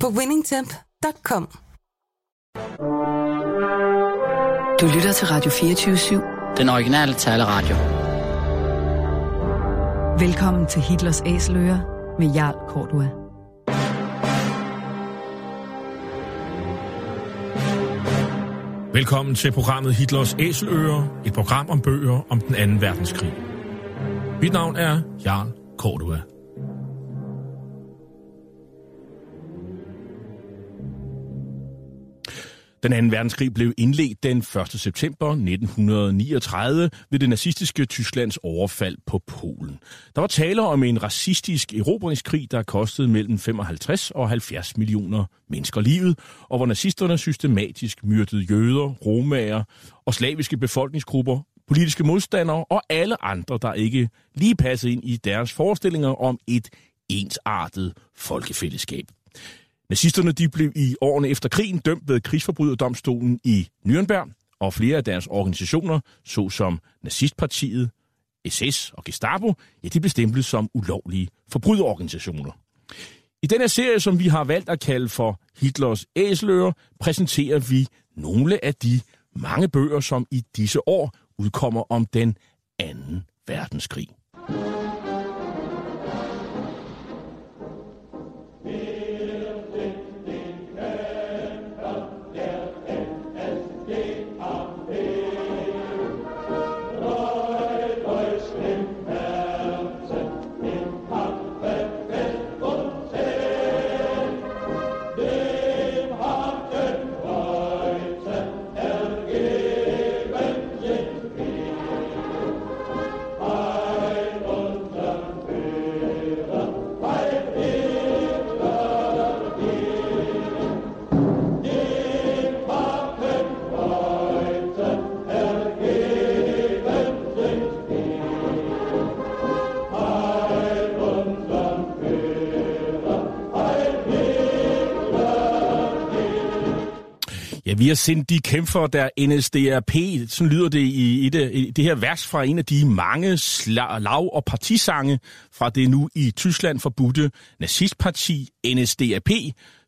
på winningtemp.com. Du lytter til Radio 24-7. Den originale taleradio. Velkommen til Hitlers Æseløer med Jarl Kortua. Velkommen til programmet Hitlers Æseløer, et program om bøger om den anden verdenskrig. Mit navn er Jarl Kortua. Den anden verdenskrig blev indledt den 1. september 1939 ved det nazistiske Tysklands overfald på Polen. Der var tale om en racistisk erobringskrig, der kostede mellem 55 og 70 millioner mennesker livet, og hvor nazisterne systematisk myrdede jøder, romager og slaviske befolkningsgrupper, politiske modstandere og alle andre, der ikke lige passede ind i deres forestillinger om et ensartet folkefællesskab. Nazisterne de blev i årene efter krigen dømt ved krigsforbryderdomstolen i Nürnberg, og flere af deres organisationer, såsom Nazistpartiet, SS og Gestapo, ja, de blev stemplet som ulovlige forbryderorganisationer. I denne serie, som vi har valgt at kalde for Hitlers æseløer, præsenterer vi nogle af de mange bøger, som i disse år udkommer om den anden verdenskrig. Vi har sendt de kæmper der NSDAP, sådan lyder det i, i, det, i det her vers fra en af de mange sla- lav- og partisange fra det nu i Tyskland forbudte nazistparti NSDAP,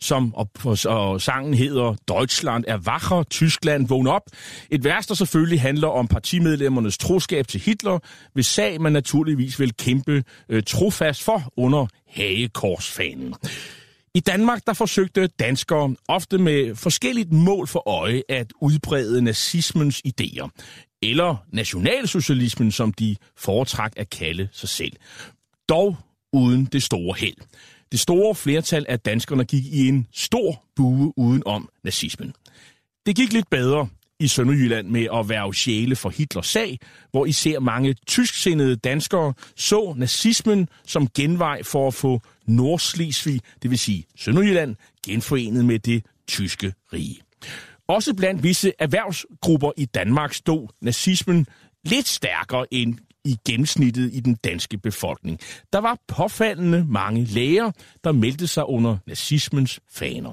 som og, og sangen hedder Deutschland er wacher, Tyskland vågn op. Et vers, der selvfølgelig handler om partimedlemmernes troskab til Hitler, hvis sag man naturligvis vil kæmpe øh, trofast for under hagekorsfanen. I Danmark der forsøgte danskere ofte med forskelligt mål for øje at udbrede nazismens idéer, eller nationalsocialismen, som de foretrak at kalde sig selv. Dog uden det store held. Det store flertal af danskerne gik i en stor bue uden om nazismen. Det gik lidt bedre i Sønderjylland med at være sjæle for Hitlers sag, hvor især mange tysksindede danskere så nazismen som genvej for at få Nordslesvig, det vil sige Sønderjylland, genforenet med det tyske rige. Også blandt visse erhvervsgrupper i Danmark stod nazismen lidt stærkere end i gennemsnittet i den danske befolkning. Der var påfaldende mange læger, der meldte sig under nazismens faner.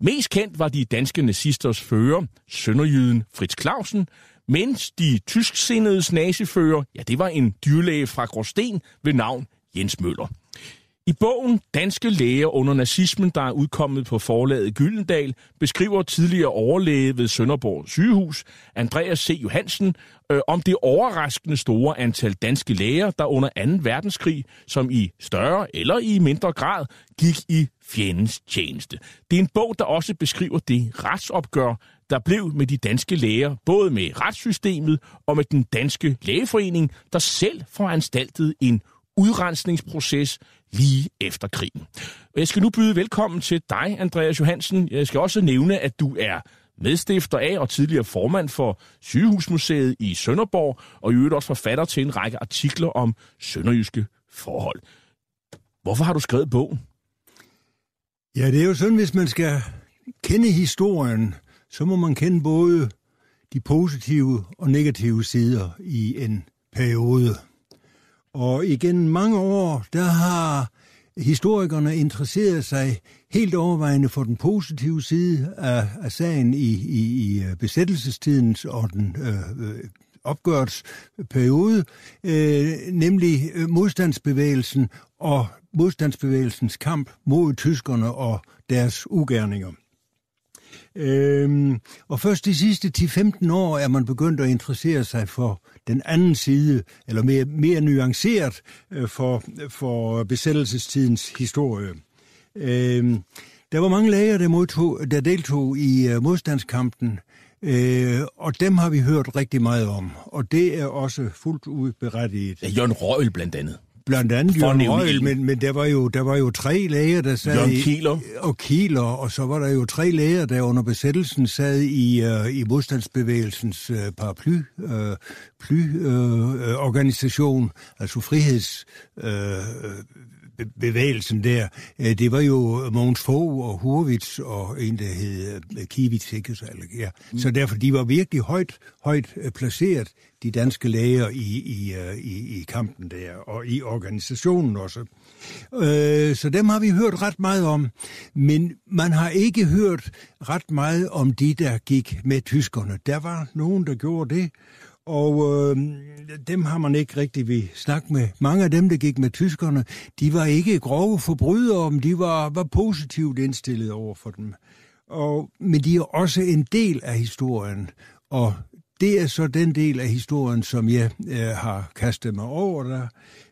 Mest kendt var de danske nazisters fører, sønderjyden Fritz Clausen, mens de tysksindedes nazifører, ja, det var en dyrlæge fra Gråsten ved navn Jens Møller. I bogen Danske Læger under nazismen, der er udkommet på forlaget Gyldendal, beskriver tidligere overlæge ved Sønderborg sygehus, Andreas C. Johansen, øh, om det overraskende store antal danske læger, der under 2. verdenskrig, som i større eller i mindre grad, gik i fjendens tjeneste. Det er en bog, der også beskriver det retsopgør, der blev med de danske læger, både med retssystemet og med den danske lægeforening, der selv foranstaltede en udrensningsproces lige efter krigen. Og jeg skal nu byde velkommen til dig, Andreas Johansen. Jeg skal også nævne, at du er medstifter af og tidligere formand for Sygehusmuseet i Sønderborg, og i øvrigt også forfatter til en række artikler om sønderjyske forhold. Hvorfor har du skrevet bogen? Ja, det er jo sådan, hvis man skal kende historien, så må man kende både de positive og negative sider i en periode. Og igen mange år, der har historikerne interesseret sig helt overvejende for den positive side af, af sagen i, i, i øh, besættelsestidens og den øh, øh opgørsperiode, øh, nemlig øh, modstandsbevægelsen og modstandsbevægelsens kamp mod tyskerne og deres ugerninger. Øhm, og først de sidste 10-15 år er man begyndt at interessere sig for den anden side, eller mere, mere nuanceret øh, for, for besættelsestidens historie. Øhm, der var mange læger, der, modtog, der deltog i øh, modstandskampen, øh, og dem har vi hørt rigtig meget om, og det er også fuldt ud berettiget. Ja, Jørgen Røgl blandt andet. Blandt andet Jørgen Røgel, men, men der, var jo, der var jo tre læger, der sad Jørgen Kieler. I, og Kieler, og så var der jo tre læger, der under besættelsen sad i, uh, i modstandsbevægelsens uh, paraply, uh, ply, uh, organisation, altså friheds... Uh, bevægelsen der, det var jo Mogens Fogh og Hurwitz og en, der hed Kivitz, ikke? Så, ja. Så derfor, de var virkelig højt, højt placeret de danske læger i, i, øh, i, i kampen der, og i organisationen også. Øh, så dem har vi hørt ret meget om, men man har ikke hørt ret meget om de, der gik med tyskerne. Der var nogen, der gjorde det, og øh, dem har man ikke rigtig vi snakke med. Mange af dem, der gik med tyskerne, de var ikke grove forbrydere, men de var, var positivt indstillet over for dem. Og, men de er også en del af historien, og det er så den del af historien, som jeg øh, har kastet mig over der.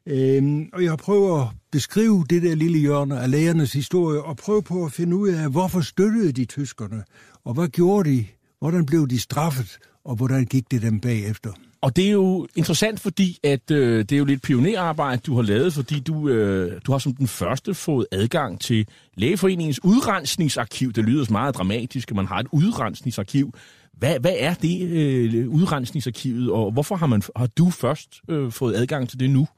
Øhm, og jeg prøver at beskrive det der lille hjørne af lægernes historie, og prøve på at finde ud af, hvorfor støttede de tyskerne, og hvad gjorde de, hvordan blev de straffet, og hvordan gik det dem bagefter. Og det er jo interessant, fordi at øh, det er jo lidt pionerarbejde, du har lavet, fordi du, øh, du har som den første fået adgang til Lægeforeningens udrensningsarkiv. Det lyder meget dramatisk, at man har et udrensningsarkiv. Hvad, hvad er det øh, udrensningsarkivet, og hvorfor har, man, har du først øh, fået adgang til det nu?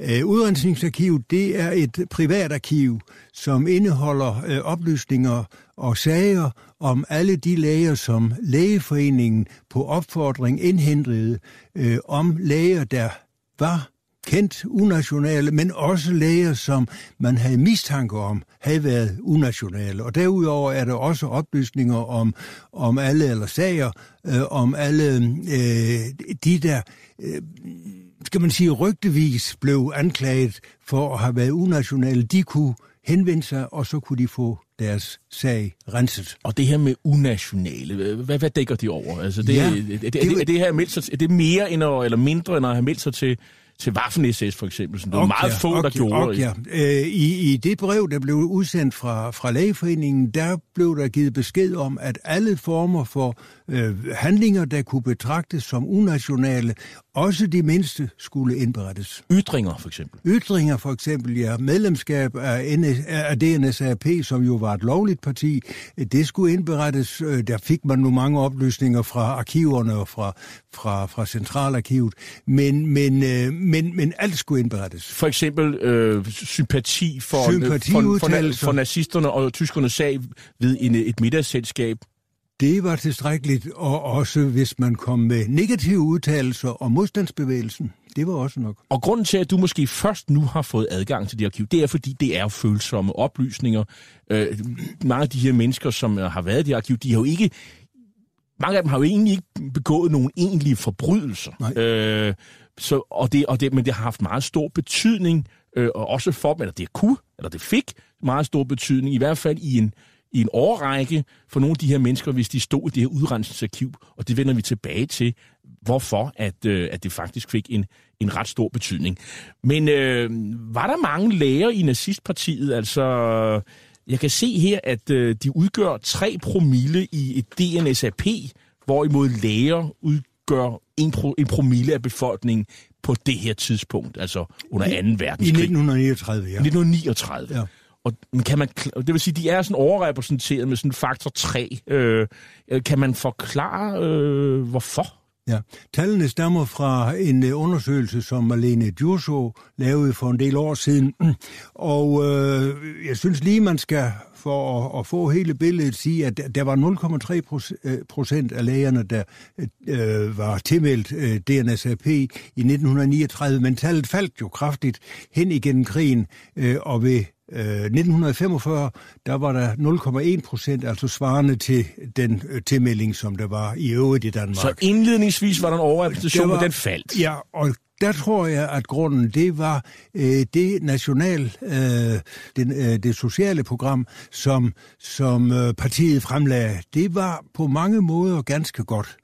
Øh, udrensningsarkivet det er et privat arkiv, som indeholder øh, oplysninger og sager om alle de læger, som lægeforeningen på opfordring indhentede øh, om læger, der var kendt unationale, men også læger, som man havde mistanke om, havde været unationale. Og derudover er der også oplysninger om, om alle, eller sager, øh, om alle øh, de der, øh, skal man sige, rygtevis blev anklaget for at have været unationale. De kunne henvende sig, og så kunne de få deres sag renset. Og det her med unationale, hvad, hvad dækker de over? Altså det, ja, det, er, det, er, det her meldt sig, er det mere end at, eller mindre end at have meldt sig til til Waffen-SS for eksempel. Så det var okay, meget få, okay, der gjorde okay. det. Øh, i, I det brev, der blev udsendt fra, fra lægeforeningen, der blev der givet besked om, at alle former for øh, handlinger, der kunne betragtes som unationale, også de mindste skulle indberettes. Ytringer for eksempel? Ytringer for eksempel, ja. Medlemskab af, NS, af DNSAP, som jo var et lovligt parti, det skulle indberettes. Øh, der fik man nu mange oplysninger fra arkiverne og fra, fra, fra Centralarkivet, men, men, øh, men, men alt skulle indberettes. For eksempel øh, sympati for, sympati for, for, for, for nazisterne og tyskernes sag ved en, et middagsselskab det var tilstrækkeligt, og også hvis man kom med negative udtalelser om modstandsbevægelsen. Det var også nok. Og grunden til, at du måske først nu har fået adgang til det arkiv, det er, fordi det er følsomme oplysninger. Øh, mange af de her mennesker, som har været i det arkiv, de har jo ikke mange af dem har jo egentlig ikke begået nogen egentlige forbrydelser. Nej. Øh, så, og det, og det, men det har haft meget stor betydning, øh, og også for dem, eller det kunne, eller det fik meget stor betydning, i hvert fald i en, i en årrække for nogle af de her mennesker, hvis de stod i det her udrensningsarkiv, og det vender vi tilbage til, hvorfor at, øh, at det faktisk fik en, en ret stor betydning. Men øh, var der mange læger i nazistpartiet? Altså, jeg kan se her, at øh, de udgør 3 promille i et DNSAP, hvorimod læger udgør en, pro, en promille af befolkningen på det her tidspunkt, altså under 2. verdenskrig. I 1939, ja. 1939. Ja. Og kan man, det vil sige, de er sådan overrepræsenteret med sådan faktor 3. Øh, øh, kan man forklare, øh, hvorfor? Ja, tallene stammer fra en øh, undersøgelse, som Marlene Djurso lavede for en del år siden. Og øh, jeg synes lige, man skal for at, at få hele billedet sige, at der var 0,3 procent øh, af lægerne, der øh, var tilmeldt øh, DNSAP i 1939, men tallet faldt jo kraftigt hen igennem krigen, øh, og ved 1945, øh, der var der 0,1 procent, altså svarende til den øh, tilmelding, som der var i øvrigt i Danmark. Så indledningsvis var der en overrepræsentation, men den faldt? Ja, og der tror jeg, at grunden det var øh, det national, øh, den, øh, det sociale program, som, som øh, partiet fremlagde. Det var på mange måder ganske godt.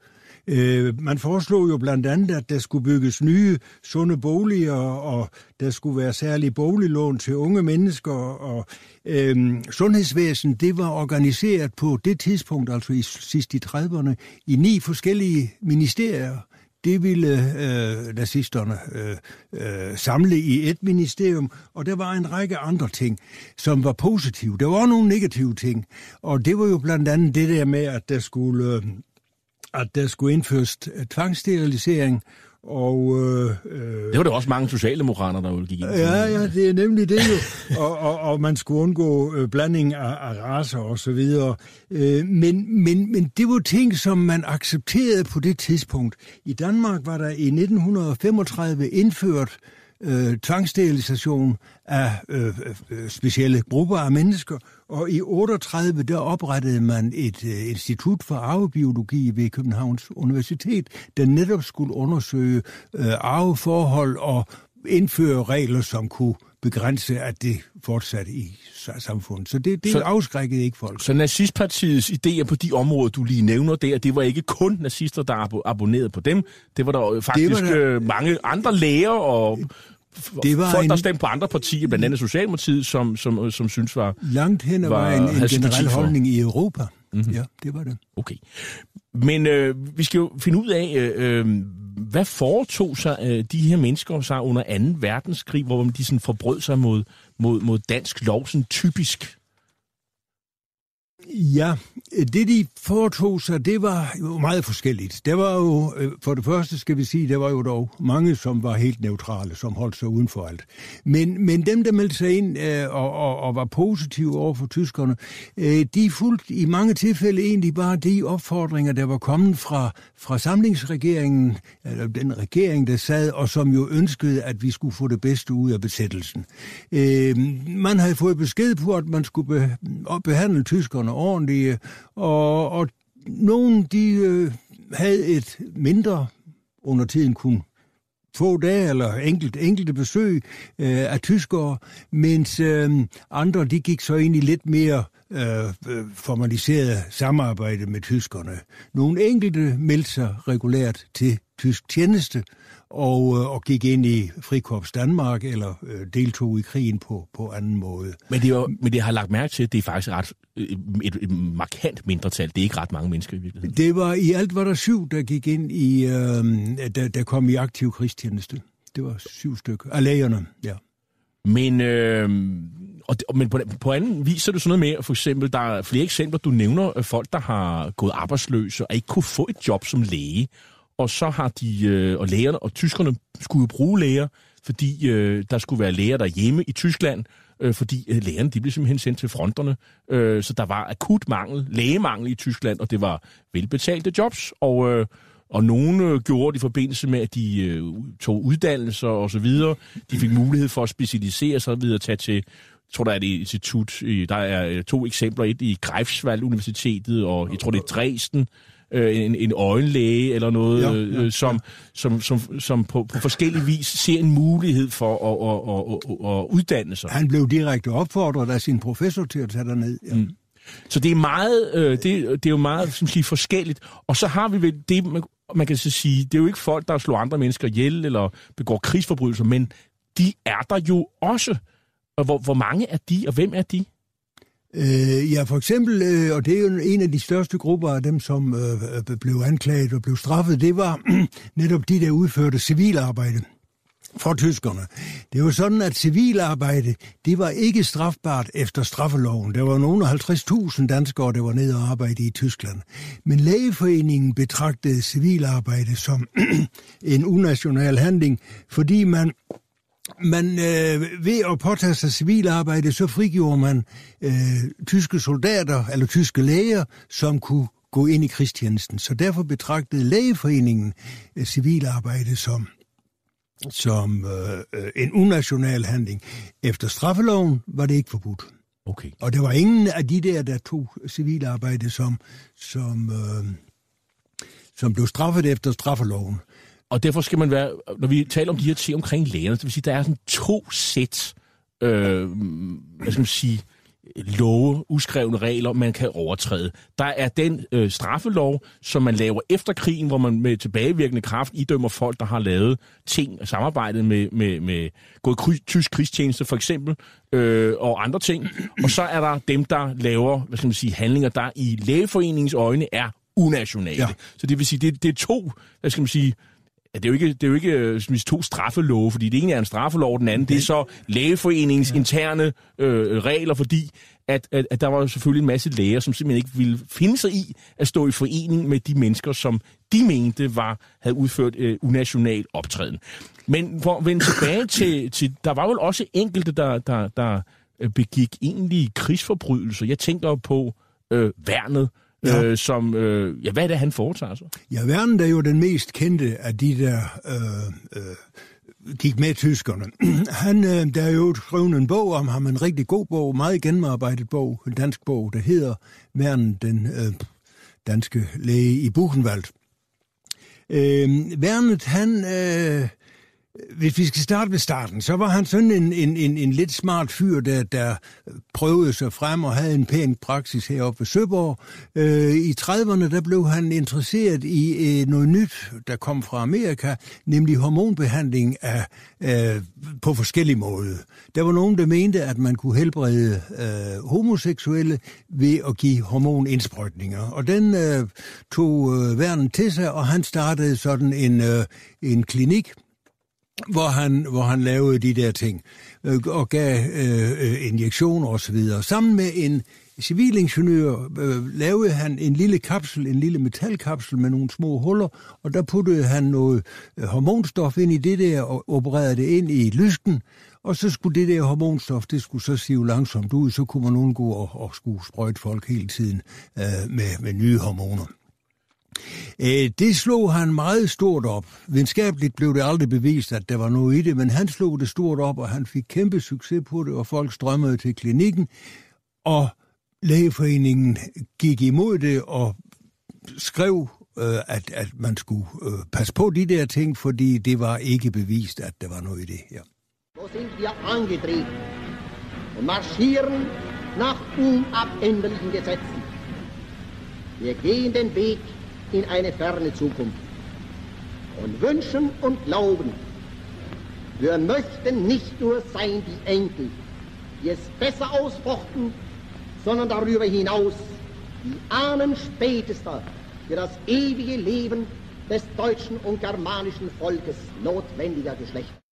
Øh, man foreslog jo blandt andet, at der skulle bygges nye, sunde boliger, og der skulle være særlige boliglån til unge mennesker, og øh, sundhedsvæsen, det var organiseret på det tidspunkt, altså i sidst i 30'erne, i ni forskellige ministerier. Det ville øh, nazisterne øh, øh, samle i et ministerium, og der var en række andre ting, som var positive. Der var nogle negative ting, og det var jo blandt andet det der med, at der skulle... Øh, at der skulle indføres tvangssterilisering, og, øh, øh, det var der også mange socialdemokrater, der ville gik ind Ja, ja, det er nemlig det jo. og, og, og man skulle undgå øh, blanding af, af raser og så videre. Øh, men, men, men det var ting, som man accepterede på det tidspunkt. I Danmark var der i 1935 indført øh, Øh, tvangssterilisation af øh, øh, øh, specielle grupper af mennesker, og i 38 der oprettede man et øh, institut for arvebiologi ved Københavns Universitet, der netop skulle undersøge øh, arveforhold og indføre regler, som kunne begrænse, at det fortsatte i samfundet. Så det, det så, afskrækkede ikke folk. Så nazistpartiets idéer på de områder, du lige nævner der, det var ikke kun nazister, der abonnerede på dem. Det var der faktisk det var der, øh, mange andre læger og det var folk, en, der stemte på andre partier, blandt andet Socialdemokratiet, som, som, som synes var... Langt hen var, var en, en generel holdning i Europa. Mm-hmm. Ja, det var det. Okay. Men øh, vi skal jo finde ud af, øh, øh hvad foretog sig øh, de her mennesker sig under 2. verdenskrig, hvor de sådan forbrød sig mod, mod, mod dansk lov, sådan typisk? Ja, det de foretog sig, det var jo meget forskelligt. Der var jo, øh, for det første skal vi sige, der var jo dog mange, som var helt neutrale, som holdt sig uden for alt. Men, men dem, der meldte sig ind øh, og, og, og var positive over for tyskerne, øh, de fulgte i mange tilfælde egentlig bare de opfordringer, der var kommet fra, fra samlingsregeringen, eller den regering, der sad, og som jo ønskede, at vi skulle få det bedste ud af besættelsen. Øh, man havde fået besked på, at man skulle be, behandle tyskerne ordentlige, og, og nogen de øh, havde et mindre under tiden kun få dage eller enkelt, enkelte besøg øh, af tyskere, mens øh, andre de gik så ind i lidt mere øh, øh formaliseret samarbejde med tyskerne. Nogle enkelte meldte sig regulært til tysk tjeneste, øh, og gik ind i Frikorps Danmark, eller øh, deltog i krigen på, på anden måde. Men det, var, men det har lagt mærke til, at det er faktisk ret, øh, et, et markant mindretal. Det er ikke ret mange mennesker i virkeligheden. Det var, I alt var der syv, der gik ind i, øh, der, der kom i aktiv krigstjeneste. Det var syv stykker. Af lægerne, ja. Men, øh, og, men på, på anden vis så er det sådan noget med, for eksempel, der er flere eksempler, du nævner folk, der har gået arbejdsløse og ikke kunne få et job som læge og så har de, øh, og lægerne og tyskerne skulle jo bruge læger, fordi øh, der skulle være læger derhjemme i Tyskland, øh, fordi øh, lægerne de blev simpelthen sendt til fronterne. Øh, så der var akut mangel, lægemangel i Tyskland, og det var velbetalte jobs, og, øh, og nogle øh, gjorde det i forbindelse med, at de øh, tog uddannelser og så videre. De fik mulighed for at specialisere sig videre, tage til jeg tror, der er et institut, der er øh, to eksempler, et i Greifswald Universitetet, og jeg tror, det er Dresden, øh, en, en øjenlæge eller noget, ja, ja, øh, som, ja. som, som, som på, på forskellige vis ser en mulighed for at, at, at, at uddanne sig. Han blev direkte opfordret af sin professor til at tage derned. Ja. Mm. Så det er meget, øh, det, det er jo meget som siger, forskelligt. Og så har vi vel det, man, man kan så sige, det er jo ikke folk, der slår andre mennesker ihjel eller begår krigsforbrydelser, men de er der jo også. Og hvor, hvor mange er de, og hvem er de? Øh, ja, for eksempel, øh, og det er jo en af de største grupper af dem, som øh, øh blev anklaget og blev straffet, det var netop de, der udførte civilarbejde for tyskerne. Det var sådan, at civilarbejde, det var ikke strafbart efter straffeloven. Der var nogle 50.000 danskere, der var nede og arbejde i Tyskland. Men lægeforeningen betragtede civilarbejde som en unational handling, fordi man man øh, ved at påtage sig civilarbejde, så frigjorde man øh, tyske soldater eller tyske læger, som kunne gå ind i krigstjenesten. Så derfor betragtede lægeforeningen øh, civilarbejde som som øh, en unational handling. Efter straffeloven var det ikke forbudt. Okay. Og der var ingen af de der, der tog civilarbejde, som, som, øh, som blev straffet efter straffeloven. Og derfor skal man være, når vi taler om de her ting omkring lægerne, det vil sige, der er sådan to sæt, øh, hvad skal man sige, love, uskrevne regler, man kan overtræde. Der er den øh, straffelov, som man laver efter krigen, hvor man med tilbagevirkende kraft idømmer folk, der har lavet ting og samarbejdet med, med, med gået kry, tysk krigstjeneste for eksempel, øh, og andre ting. Og så er der dem, der laver hvad skal man sige, handlinger, der i lægeforeningens øjne er unationale. Ja. Så det vil sige, det, det er to, hvad skal man sige, Ja, det er jo ikke, det er jo ikke øh, som to straffelove, fordi det ene er en straffelov, den anden det er så lægeforeningens ja. interne øh, regler, fordi at, at, at der var jo selvfølgelig en masse læger, som simpelthen ikke ville finde sig i at stå i forening med de mennesker, som de mente var havde udført øh, unational optræden. Men for at vende tilbage til, til, der var vel også enkelte, der, der, der øh, begik egentlig krigsforbrydelser. Jeg tænker på øh, værnet, ja. øh, som, øh, ja, hvad er det, han foretager sig? Ja, Verden er jo den mest kendte af de der øh, øh, gik med tyskerne. Han, øh, der er jo skrevet en bog om ham, en rigtig god bog, meget gennemarbejdet bog, en dansk bog, der hedder Verden, den øh, danske læge i Buchenwald. Øh, Vernet, han... Øh, hvis vi skal starte ved starten, så var han sådan en, en, en, en lidt smart fyr, der, der prøvede sig frem og havde en pæn praksis heroppe ved Søborg. Øh, I 30'erne der blev han interesseret i øh, noget nyt, der kom fra Amerika, nemlig hormonbehandling af, øh, på forskellige måder. Der var nogen, der mente, at man kunne helbrede øh, homoseksuelle ved at give hormonindsprøjtninger. Og den øh, tog øh, verden til sig, og han startede sådan en, øh, en klinik, hvor han, hvor han lavede de der ting øh, og gav øh, øh injektioner og så videre. Sammen med en civilingeniør øh, lavede han en lille kapsel, en lille metalkapsel med nogle små huller, og der puttede han noget øh, hormonstof ind i det der og opererede det ind i lysken, og så skulle det der hormonstof, det skulle så sive langsomt ud, så kunne man undgå at, at skulle sprøjte folk hele tiden øh, med, med nye hormoner. Øh, det slog han meget stort op. Videnskabeligt blev det aldrig bevist, at der var noget i det, men han slog det stort op, og han fik kæmpe succes på det, og folk strømmede til klinikken, og lægeforeningen gik imod det og skrev, øh, at, at man skulle øh, passe på de der ting, fordi det var ikke bevist, at der var noget i det her. So sind wir angetreten und marschieren nach unabänderlichen Gesetzen. Wir gehen den Weg in eine ferne Zukunft und wünschen und glauben, wir möchten nicht nur sein die Enkel, die es besser ausfochten, sondern darüber hinaus die Ahnen spätester für das ewige Leben des deutschen und germanischen Volkes notwendiger Geschlechter.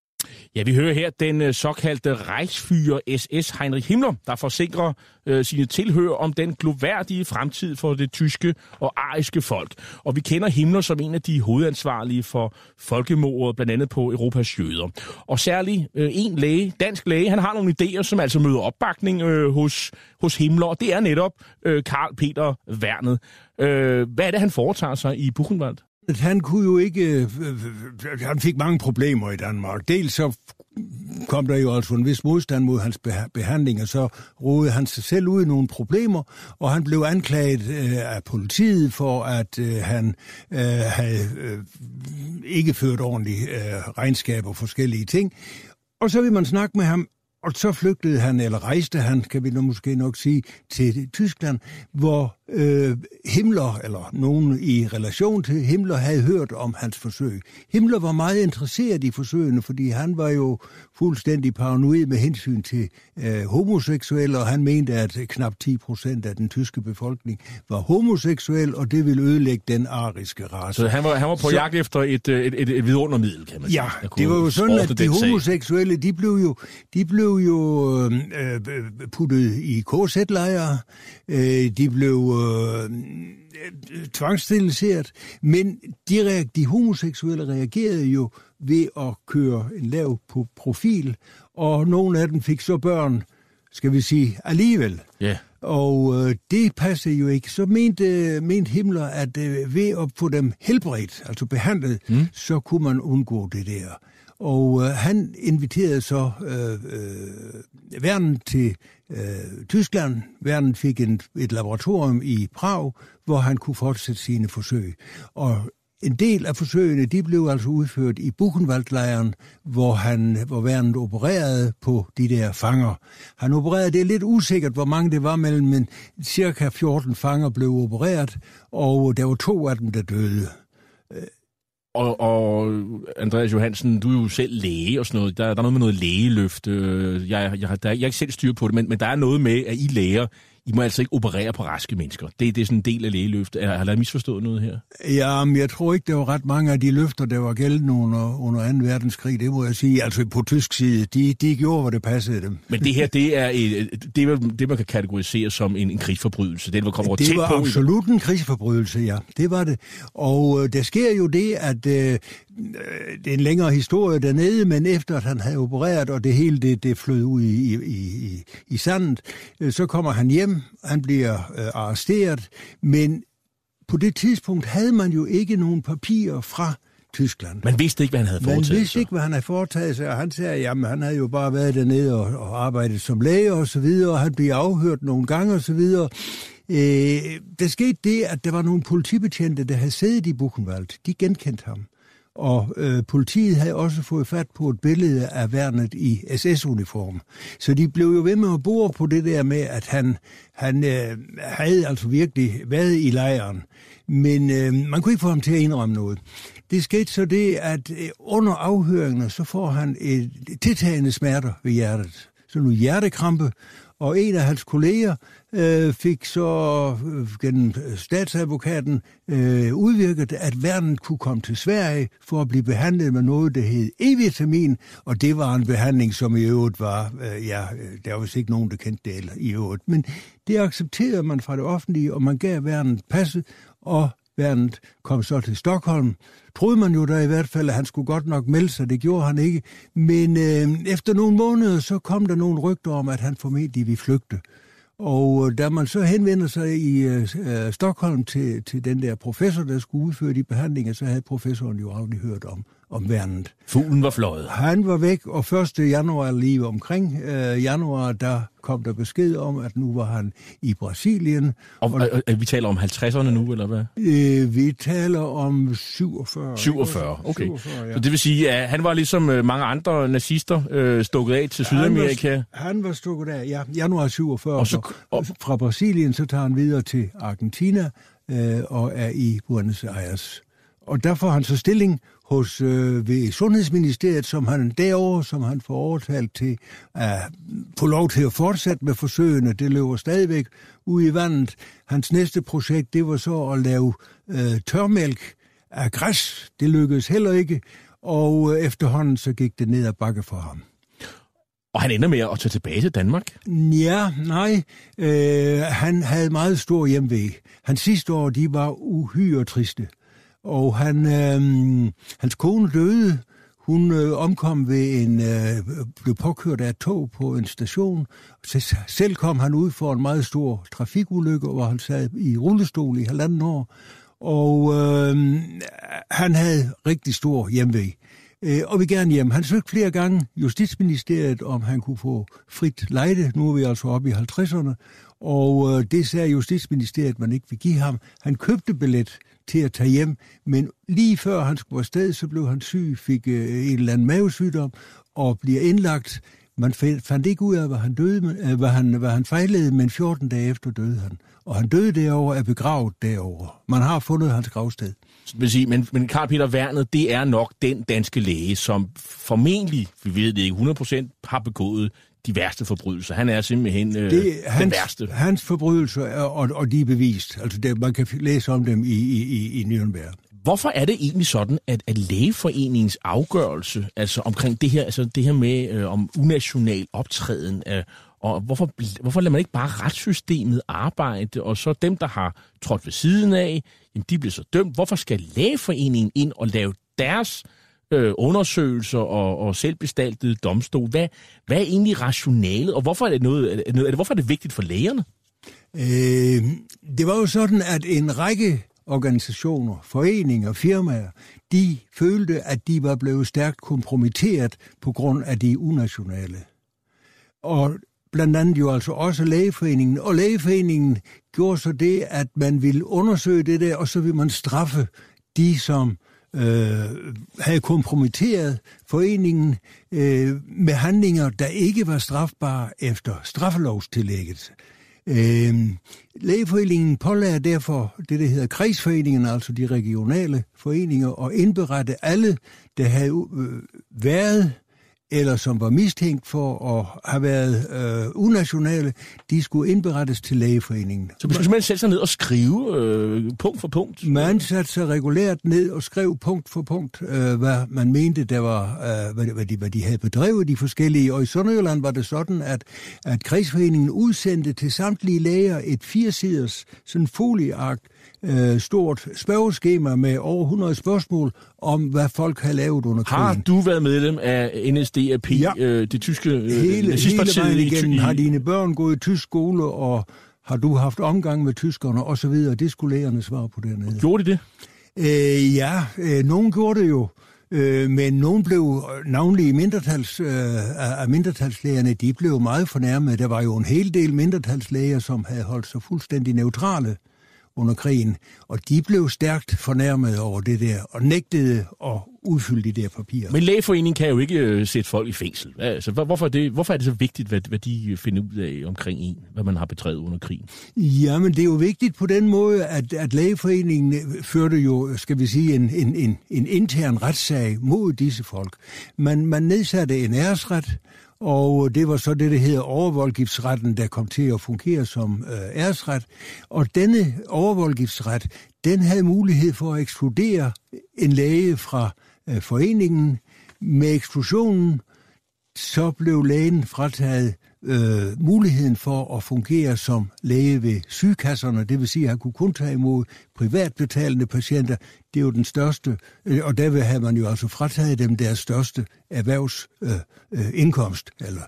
Ja, vi hører her den øh, såkaldte Reichsführer SS Heinrich Himmler, der forsikrer øh, sine tilhører om den gloværdige fremtid for det tyske og ariske folk. Og vi kender Himmler som en af de hovedansvarlige for folkemordet, blandt andet på Europas jøder. Og særligt øh, en læge, dansk læge, han har nogle idéer, som altså møder opbakning øh, hos, hos Himmler, og det er netop øh, Karl Peter Wernet. Øh, hvad er det, han foretager sig i Buchenwald? Han kunne jo ikke... Øh, øh, øh, han fik mange problemer i Danmark. Dels så kom der jo altså en vis modstand mod hans behandling, og så rodede han sig selv ud i nogle problemer, og han blev anklaget øh, af politiet for, at øh, han øh, havde øh, ikke ført ordentligt øh, regnskab og forskellige ting. Og så vil man snakke med ham, og så flygtede han, eller rejste han, kan vi nu måske nok sige, til Tyskland, hvor øh, Himmler, eller nogen i relation til Himmler, havde hørt om hans forsøg. Himmler var meget interesseret i forsøgene, fordi han var jo fuldstændig paranoid med hensyn til øh, homoseksuelle, og han mente, at knap 10 procent af den tyske befolkning var homoseksuel, og det ville ødelægge den ariske race. Så han var, han var på Så, jagt efter et, et, et, et vidundermiddel, kan man sige. Ja, det var jo sådan, at de homoseksuelle, de blev jo, de blev jo øh, puttet i KZ-lejre, øh, de blev øh, tvangsteriliseret, men de, de homoseksuelle reagerede jo ved at køre en lav på profil, og nogle af dem fik så børn, skal vi sige, alligevel. Ja. Og øh, det passede jo ikke. Så mente, mente Himmler, at øh, ved at få dem helbredt, altså behandlet, mm. så kunne man undgå det der. Og øh, han inviterede så øh, øh, Verden til øh, Tyskland. Verden fik en, et laboratorium i Prag, hvor han kunne fortsætte sine forsøg. Og en del af forsøgene, de blev altså udført i Buchenwaldlejren, hvor, han, hvor Verden opererede på de der fanger. Han opererede, det er lidt usikkert, hvor mange det var mellem, men cirka 14 fanger blev opereret, og der var to af dem, der døde. Øh, og, og Andreas Johansen, du er jo selv læge og sådan noget. Der, der er noget med noget lægeløft. Øh, jeg, jeg, jeg, der, jeg er ikke selv styr på det, men, men der er noget med, at I læger, i må altså ikke operere på raske mennesker. Det, det er sådan en del af lægeløft. Er, har jeg misforstået noget her? Ja, men jeg tror ikke, der var ret mange af de løfter, der var gældende under, under 2. verdenskrig. Det må jeg sige. Altså på tysk side, de, de gjorde, hvad det passede dem. Men det her, det er et, det, er, det man kan kategorisere som en, en krigsforbrydelse. Det, var kommer det var på absolut en krigsforbrydelse, ja. Det var det. Og øh, der sker jo det, at øh, det er en længere historie dernede, men efter at han havde opereret, og det hele det, det flød ud i, i, i, i sandet, øh, så kommer han hjem, han bliver øh, arresteret, men på det tidspunkt havde man jo ikke nogen papirer fra Tyskland. Man vidste ikke, hvad han havde foretaget Man vidste ikke, hvad han havde foretaget sig, og han sagde, jamen han havde jo bare været dernede og, og arbejdet som læge og så videre, og han blev afhørt nogle gange og så videre. Øh, der skete det, at der var nogle politibetjente, der havde siddet i Buchenwald. De genkendte ham. Og øh, politiet havde også fået fat på et billede af værnet i SS-uniform. Så de blev jo ved med at bore på det der med, at han, han øh, havde altså virkelig været i lejren. Men øh, man kunne ikke få ham til at indrømme noget. Det skete så det, at øh, under afhøringerne, så får han et tiltagende smerter ved hjertet. Så nu hjertekrampe, og en af hans kolleger øh, fik så øh, gennem øh, statsadvokaten øh, udvirket, at verden kunne komme til Sverige for at blive behandlet med noget, der hed E-vitamin, og det var en behandling, som i øvrigt var, øh, ja, øh, der var vist ikke nogen, der kendte det eller, i øvrigt, men det accepterede man fra det offentlige, og man gav verden passet, og Værnet kom så til Stockholm. Troede man jo da i hvert fald, at han skulle godt nok melde sig. Det gjorde han ikke. Men øh, efter nogle måneder, så kom der nogle rygter om, at han formentlig ville flygte. Og øh, da man så henvender sig i øh, øh, Stockholm til, til den der professor, der skulle udføre de behandlinger, så havde professoren jo aldrig hørt om, om værnet. Fuglen var fløjet. Han var væk, og 1. januar lige omkring øh, januar, der kom der besked om, at nu var han i Brasilien. Og, og, og, og vi taler om 50'erne nu, eller hvad? Øh, vi taler om 47. 47, okay. 47, ja. Så det vil sige, at han var ligesom øh, mange andre nazister øh, stukket af til Sydamerika? Han var, han var stukket af, ja. Januar 47. Og så, og, fra Brasilien, så tager han videre til Argentina øh, og er i Buenos Aires. Og der får han så stilling hos øh, ved Sundhedsministeriet, som han derovre, som han får overtalt til at få lov til at fortsætte med forsøgene. Det løber stadigvæk ud i vandet. Hans næste projekt, det var så at lave øh, tørmælk af græs. Det lykkedes heller ikke, og øh, efterhånden så gik det ned ad bakke for ham. Og han ender med at tage tilbage til Danmark? Ja, nej. Øh, han havde meget stor hjemvæg. Hans sidste år, de var uhyre triste og han, øh, hans kone døde. Hun øh, omkom ved en, øh, blev påkørt af et tog på en station. Så selv kom han ud for en meget stor trafikulykke, hvor han sad i rullestol i halvanden år. Og øh, han havde rigtig stor hjemvej Øh, og vi gerne hjem. Han søgte flere gange Justitsministeriet, om han kunne få frit lejde. Nu er vi altså oppe i 50'erne. Og øh, det sagde Justitsministeriet, man ikke vil give ham. Han købte billet til at tage hjem, men lige før han skulle afsted, så blev han syg, fik øh, en eller anden mavesygdom og bliver indlagt. Man fandt ikke ud af, hvad han, døde, øh, hvad han, hvad han fejlede, men 14 dage efter døde han. Og han døde derovre, er begravet derovre. Man har fundet hans gravsted. Men, men Karl Peter Wernet, det er nok den danske læge, som formentlig, vi ved det ikke 100%, har begået de værste forbrydelser. Han er simpelthen øh, det, hans, den værste. Hans forbrydelser, er, og, og de er bevist. Altså, det, man kan læse om dem i, i, i, i Nürnberg. Hvorfor er det egentlig sådan, at, at lægeforeningens afgørelse, altså omkring det her, altså det her med øh, om unational optræden, øh, og hvorfor, hvorfor lader man ikke bare retssystemet arbejde, og så dem, der har trådt ved siden af, jamen de bliver så dømt. Hvorfor skal lægeforeningen ind og lave deres øh, Øh, undersøgelser og, og selvbestaltede domstol? Hvad, hvad er egentlig rationalet, og hvorfor er det, noget, er det, hvorfor er det vigtigt for lægerne? Øh, det var jo sådan, at en række organisationer, foreninger, firmaer, de følte, at de var blevet stærkt kompromitteret på grund af de unationale. Og blandt andet jo altså også lægeforeningen. Og lægeforeningen gjorde så det, at man ville undersøge det der, og så ville man straffe de, som øh, Øh, havde kompromitteret foreningen øh, med handlinger, der ikke var strafbare efter straffelovstillægget. Øh, lægeforeningen pålader derfor det, der hedder kredsforeningen, altså de regionale foreninger, og indberette alle, der havde øh, været eller som var mistænkt for at have været øh, unationale, de skulle indberettes til lægeforeningen. Så man simpelthen sætte sig ned og skrive øh, punkt for punkt? Man satte sig regulært ned og skrev punkt for punkt, øh, hvad man mente, der var, øh, hvad, hvad, de, hvad de havde bedrevet, de forskellige. Og i Sønderjylland var det sådan, at, at kredsforeningen udsendte til samtlige læger et firesiders sådan folieark, øh, stort spørgeskema med over 100 spørgsmål om, hvad folk har lavet under krigen. Har du været medlem af NSDAP, ja. øh, det tyske øh, hele, hele vejen igennem. Har dine børn gået i tysk skole, og har du haft omgang med tyskerne og så videre. Det skulle lægerne svare på dernede. Gjorde de det? Øh, ja, øh, nogen gjorde det jo. Øh, men nogen blev, navnlig mindretals, øh, af mindretalslægerne, de blev meget fornærmet. Der var jo en hel del mindretalslæger, som havde holdt sig fuldstændig neutrale under krigen, og de blev stærkt fornærmet over det der, og nægtede at udfylde de der papirer. Men lægeforeningen kan jo ikke øh, sætte folk i fængsel. Altså, hvorfor, er det, hvorfor er det så vigtigt, hvad, hvad de finder ud af omkring en, hvad man har betrædet under krigen? Jamen, det er jo vigtigt på den måde, at, at lægeforeningen førte jo, skal vi sige, en, en, en, en intern retssag mod disse folk. Man, man nedsatte en æresret, og det var så det, der hedder overvoldgiftsretten, der kom til at fungere som øh, æresret. Og denne overvoldgiftsret, den havde mulighed for at ekskludere en læge fra øh, foreningen. Med eksklusionen, så blev lægen frataget øh, muligheden for at fungere som læge ved sygekasserne, det vil sige, at han kunne kun tage imod privatbetalende patienter. Det er jo den største, øh, og derved havde man jo altså frataget dem deres største erhvervsindkomst. Øh, øh, eller,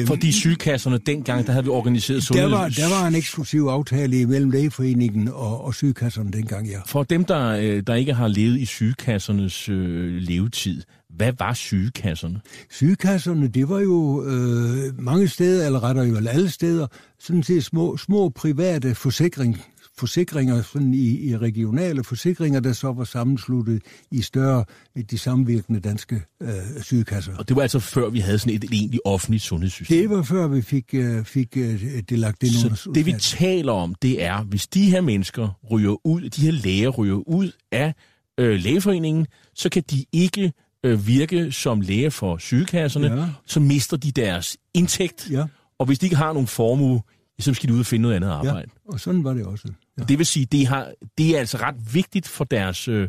øh, Fordi sygekasserne dengang, der havde vi organiseret sundhed... Der var, der var en eksklusiv aftale mellem lægeforeningen og, og sygekasserne dengang, ja. For dem, der, øh, der ikke har levet i sygekassernes øh, levetid, hvad var sygekasserne? Sygekasserne, det var jo øh, mange steder, eller rettere jo alle steder, sådan set små, små private forsikring, forsikringer sådan i, i regionale forsikringer, der så var sammensluttet i større, de samvirkende danske øh, sygekasser. Og det var altså før vi havde sådan et, et egentlig offentligt sundhedssystem? Det var før vi fik, øh, fik øh, det lagt ind under Så det vi taler om, det er, hvis de her mennesker ryger ud, de her læger ryger ud af øh, lægeforeningen, så kan de ikke øh, virke som læge for sygekasserne, ja. så mister de deres indtægt. Ja. Og hvis de ikke har nogen formue, så skal de ud og finde noget andet arbejde. Ja, og sådan var det også. Ja. Det vil sige, det, har, det er altså ret vigtigt for deres øh,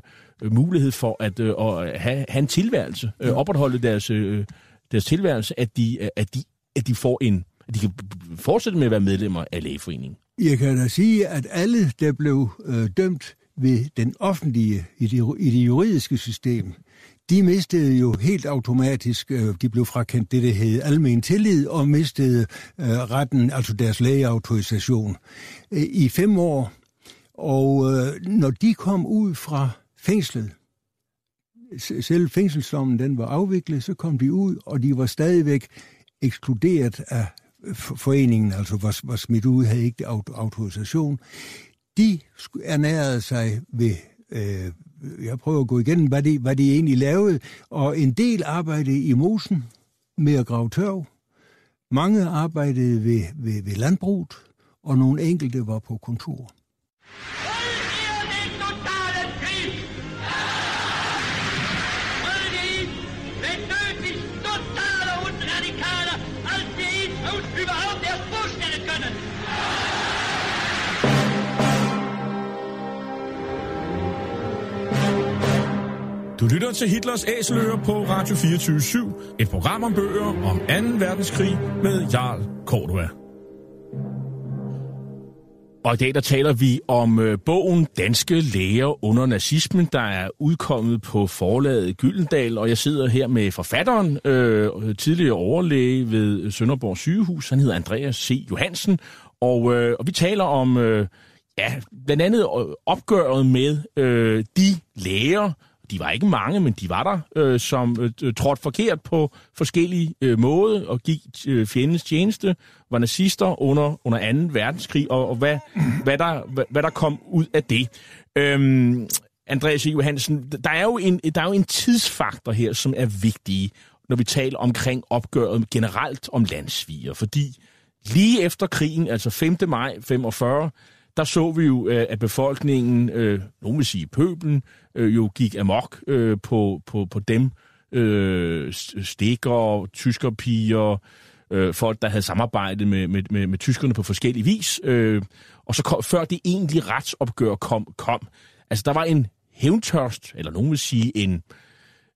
mulighed for at, øh, at have, have en tilværelse, øh, ja. opretholde deres, øh, deres tilværelse, at de, at, de, at de får en at de kan fortsætte med at være medlemmer af lægeforeningen. Jeg kan da sige, at alle, der blev øh, dømt ved den offentlige, i det, i det juridiske system, de mistede jo helt automatisk, øh, de blev frakendt det, der hed almen tillid, og mistede øh, retten, altså deres lægeautorisation, øh, i fem år. Og øh, når de kom ud fra fængslet, selv fængselsdommen den var afviklet, så kom de ud, og de var stadigvæk ekskluderet af foreningen, altså var, var smidt ud, havde ikke autorisation. De ernærede sig ved øh, jeg prøver at gå igennem, hvad de, hvad de egentlig lavede, og en del arbejdede i mosen med at grave tørv. Mange arbejdede ved, ved, ved landbruget, og nogle enkelte var på kontor. Du lytter til Hitlers Æseløer på Radio 24 et program om bøger om 2. verdenskrig med Jarl Cordua. Og i dag der taler vi om øh, bogen Danske Læger under nazismen, der er udkommet på forlaget Gyldendal, og jeg sidder her med forfatteren, øh, tidligere overlæge ved Sønderborg sygehus. Han hedder Andreas C. Johansen, og, øh, og vi taler om øh, ja, blandt andet øh, opgøret med øh, de læger, de var ikke mange, men de var der, øh, som øh, trådte forkert på forskellige øh, måder og gik øh, fjendens tjeneste, var nazister under, under 2. verdenskrig, og, og hvad, hvad, der, hvad, hvad der kom ud af det. Øhm, Andreas e. Johansen, der er, jo en, der er jo en tidsfaktor her, som er vigtig, når vi taler omkring opgøret generelt om landsviger, fordi lige efter krigen, altså 5. maj 45, der så vi jo, øh, at befolkningen, øh, nogen vil sige pøbelen, øh, jo gik amok øh, på, på, på dem. Øh, stikker, tyskerpiger, øh, folk, der havde samarbejdet med, med, med, med tyskerne på forskellige vis. Øh, og så kom, før det egentlige retsopgør kom, kom, altså der var en hævntørst, eller nogen vil sige en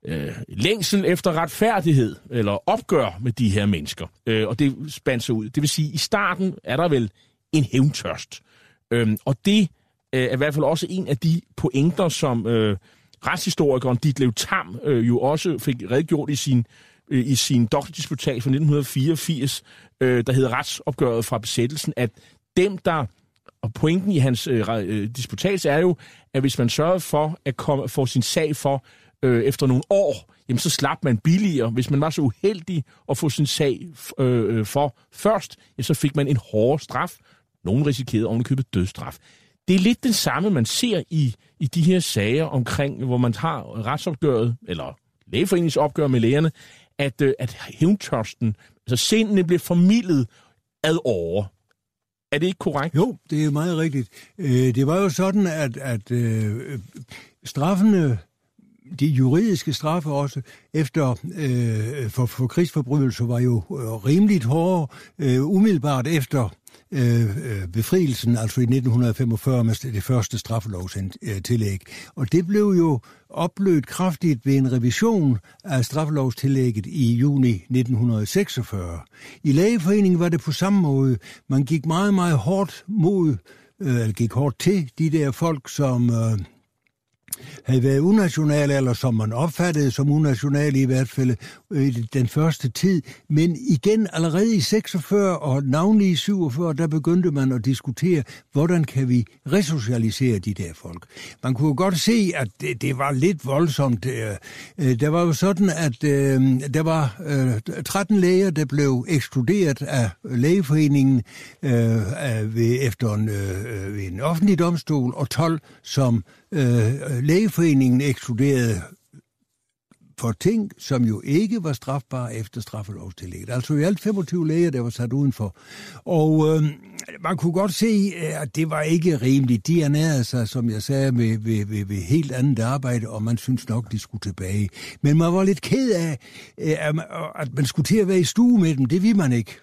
øh, længsel efter retfærdighed, eller opgør med de her mennesker. Øh, og det spandt sig ud. Det vil sige, i starten er der vel en hævntørst. Øhm, og det øh, er i hvert fald også en af de pointer, som øh, retshistorikeren Ditlev Tam øh, jo også fik redegjort i sin, øh, i sin doktordisputat fra 1984, øh, der hedder Retsopgøret fra besættelsen, at dem, der og pointen i hans øh, øh disputats er jo, at hvis man sørger for at komme, få sin sag for øh, efter nogle år, jamen så slap man billigere. Hvis man var så uheldig at få sin sag øh, øh for først, ja, så fik man en hårdere straf, nogle risikerede ovenikøbet dødsstraf. Det er lidt det samme, man ser i, i de her sager omkring, hvor man har retsopgøret, eller lægeforeningsopgør med lægerne, at, øh, at hævntørsten, altså sindene bliver formidlet ad over. Er det ikke korrekt? Jo, det er meget rigtigt. Øh, det var jo sådan, at, at øh, straffene de juridiske straffe også efter øh, for, for krigsforbrydelser var jo øh, rimeligt hårde øh, umiddelbart efter øh, øh befrielsen, altså i 1945 med det første straffelovstillæg. Og det blev jo oplødt kraftigt ved en revision af straffelovstillægget i juni 1946. I lægeforeningen var det på samme måde. Man gik meget, meget hårdt mod, øh, gik hårdt til de der folk, som... Øh, havde været unationale, eller som man opfattede som unationale i hvert fald øh, i den første tid. Men igen, allerede i 46 og navnlig i 47, der begyndte man at diskutere, hvordan kan vi resocialisere de der folk. Man kunne godt se, at det, det var lidt voldsomt. Øh, øh der var jo sådan, at øh, der var øh, 13 læger, der blev ekskluderet af lægeforeningen efter en, en offentlig domstol, og 12, som Øh, øh, lægeforeningen ekskluderede for ting, som jo ikke var strafbare efter straffelovstillægget. Altså i alt 25 læger, der var sat udenfor. Og øh, man kunne godt se, øh, at det var ikke rimeligt. De ernærede sig, som jeg sagde, med, ved, ved, ved helt andet arbejde, og man synes nok, de skulle tilbage. Men man var lidt ked af, øh, at man skulle til at være i stue med dem. Det vil man ikke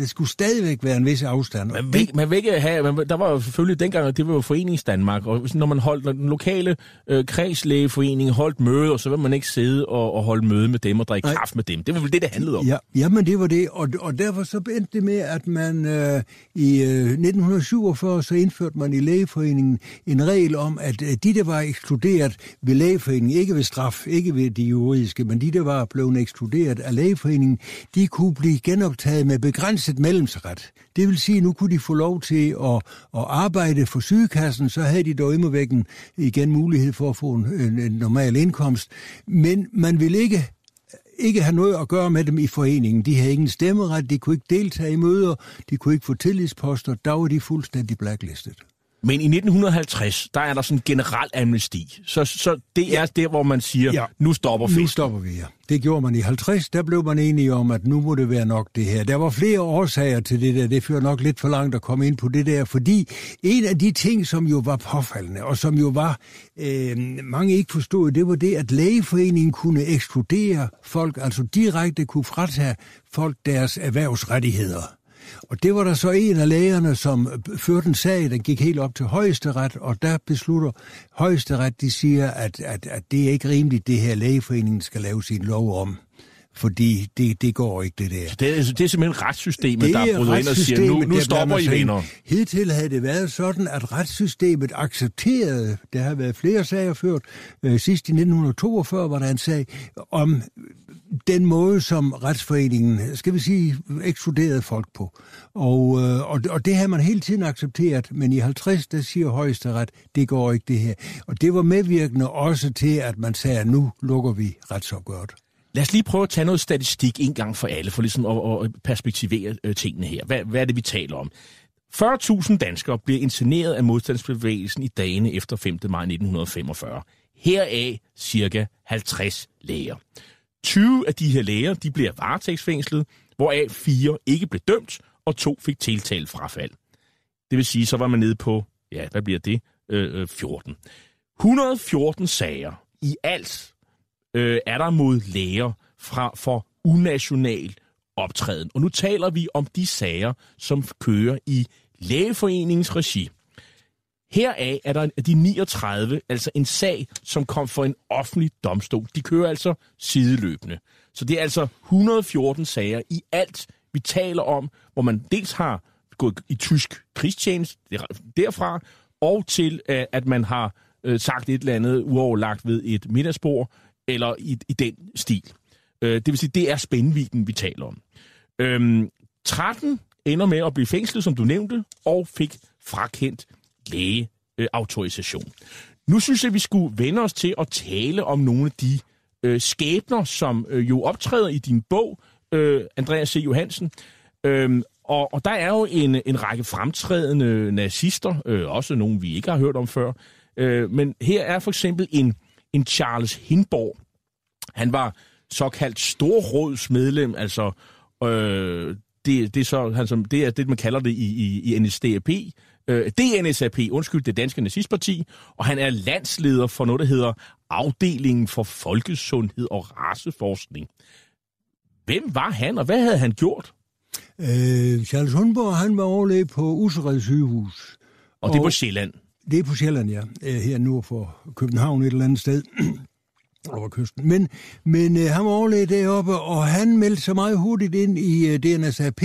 det skulle stadigvæk være en vis afstand. Man vil, man vil ikke have, man, der var jo selvfølgelig dengang, det var jo Forenings Danmark, og når man holdt, når den lokale øh, kredslægeforening holdt møde, så vil man ikke sidde og, og holde møde med dem og drikke Nej. kaffe med dem. Det var vel det, det handlede om. Ja, jamen det var det, og, og derfor så endte det med, at man øh, i øh, 1947, så indførte man i lægeforeningen en regel om, at øh, de, der var ekskluderet ved lægeforeningen, ikke ved straf, ikke ved de juridiske, men de, der var blevet ekskluderet af lægeforeningen, de kunne blive genoptaget med begrænset begrænset mellemsret. Det vil sige, at nu kunne de få lov til at, at arbejde for sygekassen, så havde de dog imod igen mulighed for at få en, en, en normal indkomst. Men man vil ikke ikke have noget at gøre med dem i foreningen. De havde ingen stemmeret, de kunne ikke deltage i møder, de kunne ikke få tillidsposter, der var de fuldstændig blacklistet. Men i 1950, der er der sådan en generel amnesti. Så, så det er der, hvor man siger, ja. nu stopper festen. Nu stopper vi, ja. Det gjorde man i 50. Der blev man enige om, at nu må det være nok det her. Der var flere årsager til det der. Det fører nok lidt for langt at komme ind på det der, fordi en af de ting, som jo var påfaldende, og som jo var, øh, mange ikke forstod, det var det, at lægeforeningen kunne ekskludere folk, altså direkte kunne fratage folk deres erhvervsrettigheder. Og det var der så en af lægerne, som førte en sag, der gik helt op til højesteret, og der beslutter højesteret, de siger, at, at, at det er ikke rimeligt, det her lægeforeningen skal lave sin lov om fordi det, det går ikke, det der. Så det, er, det er simpelthen retssystemet, det der er bryder ind og siger, nu, nu stopper I venner. Hidtil havde det været sådan, at retssystemet accepterede, der har været flere sager ført, øh, sidst i 1942 var der en sag, om den måde, som retsforeningen, skal vi sige, ekskluderede folk på. Og, øh, og, og det har man hele tiden accepteret, men i 50, der siger højesteret, det går ikke det her. Og det var medvirkende også til, at man sagde, at nu lukker vi retsopgøret. Lad os lige prøve at tage noget statistik en gang for alle, for ligesom at, at perspektivere øh, tingene her. Hvad, hvad er det, vi taler om? 40.000 danskere bliver interneret af modstandsbevægelsen i dagene efter 5. maj 1945. Heraf cirka 50 læger. 20 af de her læger de bliver varetægtsfængslet, hvoraf fire ikke blev dømt, og to fik tiltalt frafald. Det vil sige, så var man nede på, ja, hvad bliver det? Øh, øh 14. 114 sager i alt øh, er der mod læger fra, for unational optræden. Og nu taler vi om de sager, som kører i lægeforeningens regi. Heraf er der af de 39, altså en sag, som kom for en offentlig domstol. De kører altså sideløbende. Så det er altså 114 sager i alt, vi taler om, hvor man dels har gået i tysk krigstjeneste derfra, og til øh, at man har øh, sagt et eller andet uoverlagt ved et middagsbord, eller i, i den stil. Øh, det vil sige, det er spændviden, vi taler om. Øhm, 13 ender med at blive fængslet, som du nævnte, og fik frakendt lægeautorisation. Øh, nu synes jeg, vi skulle vende os til at tale om nogle af de øh, skæbner, som øh, jo optræder i din bog, øh, Andreas C. Johansen. Øhm, og, og der er jo en, en række fremtrædende nazister, øh, også nogle, vi ikke har hørt om før. Øh, men her er for eksempel en en Charles Hindborg. Han var såkaldt storrådsmedlem, altså øh, det, det, er så, han, som, det er det, man kalder det i, i, i NSDAP, øh, DNSAP, undskyld, det danske nazistparti, og han er landsleder for noget, der hedder Afdelingen for Folkesundhed og Raceforskning. Hvem var han, og hvad havde han gjort? Øh, Charles Hundborg, han var overlæge på Usered sygehus. Og, og det er på Sjælland? Det er på Sjælland, ja. Øh, her nord for København et eller andet sted over kysten. Men, men uh, han var overlæge deroppe, og han meldte sig meget hurtigt ind i uh, DNSAP,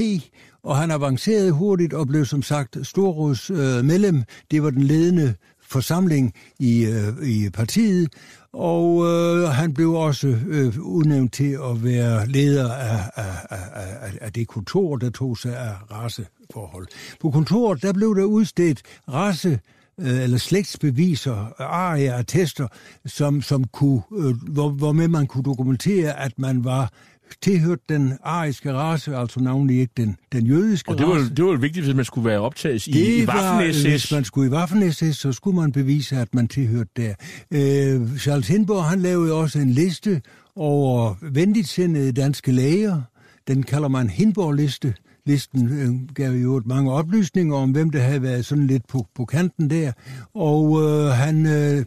og han avancerede hurtigt og blev som sagt storråds øh, medlem. Det var den ledende forsamling i, øh, i partiet, og øh, han blev også øh, udnævnt til at være leder af, af, af, af det kontor, der tog sig af raceforhold. På kontoret der blev der udstedt race øh, eller slægtsbeviser, arier, attester, som, som kunne, øh, hvor, hvor med man kunne dokumentere, at man var tilhørt den ariske race, altså navnlig ikke den, den jødiske Og det var, race. det var vigtigt, hvis man skulle være optaget i, det i Waffen-SS. Hvis man skulle i Waffen-SS, så skulle man bevise, at man tilhørte der. Øh, Charles Hindborg, han lavede også en liste over venligtsindede danske læger. Den kalder man Hindborg-liste. Listen øh, gav jo mange oplysninger om, hvem der havde været sådan lidt på, på kanten der. Og øh, han øh,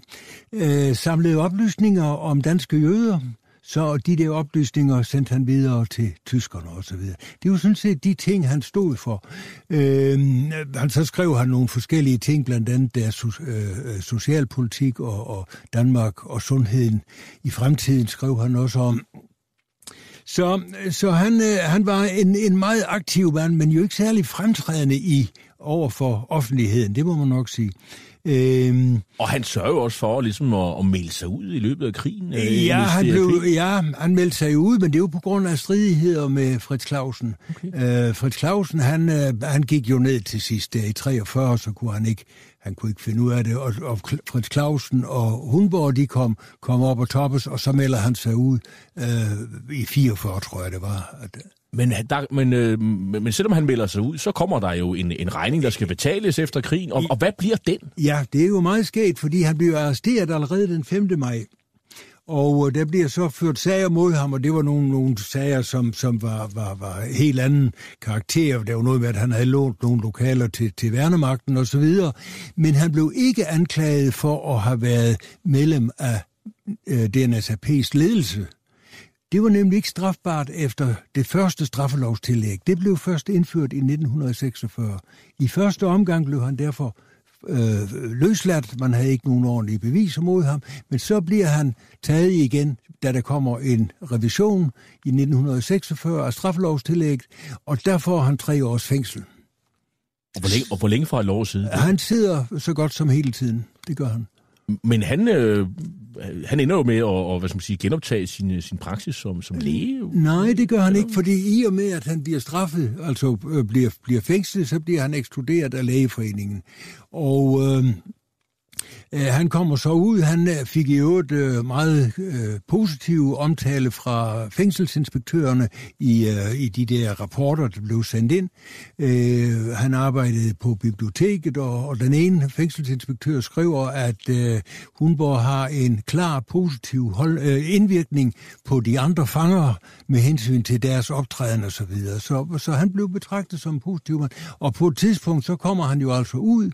øh, samlede oplysninger om danske jøder, så de der oplysninger sendte han videre til tyskerne og så videre. Det var sådan set de ting, han stod for. Øh, han så skrev han nogle forskellige ting, blandt andet deres øh, socialpolitik og, og Danmark og sundheden. I fremtiden skrev han også om så, så han, øh, han var en, en meget aktiv mand, men jo ikke særlig fremtrædende i over for offentligheden, det må man nok sige. Øhm, og han sørger jo også for ligesom at, at melde sig ud i løbet af krigen. Øh, ja, han blev, ja, han meldte sig ud, men det er jo på grund af stridigheder med Fritz Clausen. Okay. Øh, Fritz Clausen, han, øh, han gik jo ned til sidst der i 43, så kunne han ikke han kunne ikke finde ud af det, og, og Fritz Clausen og Hundborg, de kom, kom op og toppes, og så melder han sig ud øh, i 44, tror jeg det var. At, men, der, men, øh, men selvom han melder sig ud, så kommer der jo en, en regning, der skal betales efter krigen, og, og hvad bliver den? Ja, det er jo meget sket, fordi han blev arresteret allerede den 5. maj. Og øh, der bliver så ført sager mod ham, og det var nogle, nogle sager, som, som var, var, var helt anden karakter. Der var noget med, at han havde lånt nogle lokaler til, til værnemagten osv. Men han blev ikke anklaget for at have været medlem af øh, DNSAP's ledelse. Det var nemlig ikke strafbart efter det første straffelovstillæg. Det blev først indført i 1946. I første omgang blev han derfor øh, løsladt. Man havde ikke nogen ordentlige beviser mod ham. Men så bliver han taget igen, da der kommer en revision i 1946 af straffelovstillægget, og der får han tre års fængsel. Og hvor længe, og hvor længe får han lov sidde? Han sidder så godt som hele tiden. Det gør han. Men han, øh, han ender jo med at og, hvad skal man sige, genoptage sin, sin praksis som, som læge. Nej, det gør han ikke, fordi i og med, at han bliver straffet, altså øh, bliver, bliver fængslet, så bliver han ekskluderet af lægeforeningen. Og øh, Øh, han kommer så ud, han øh, fik i øvrigt øh, meget øh, positive omtale fra fængselsinspektørerne i, øh, i de der rapporter, der blev sendt ind. Han arbejdede på biblioteket, og, den ene fængselsinspektør skriver, at Hunborg har en klar positiv hold, indvirkning på de andre fanger med hensyn til deres optræden og så videre. Så, så han blev betragtet som positiv mand. Og på et tidspunkt, så kommer han jo altså ud,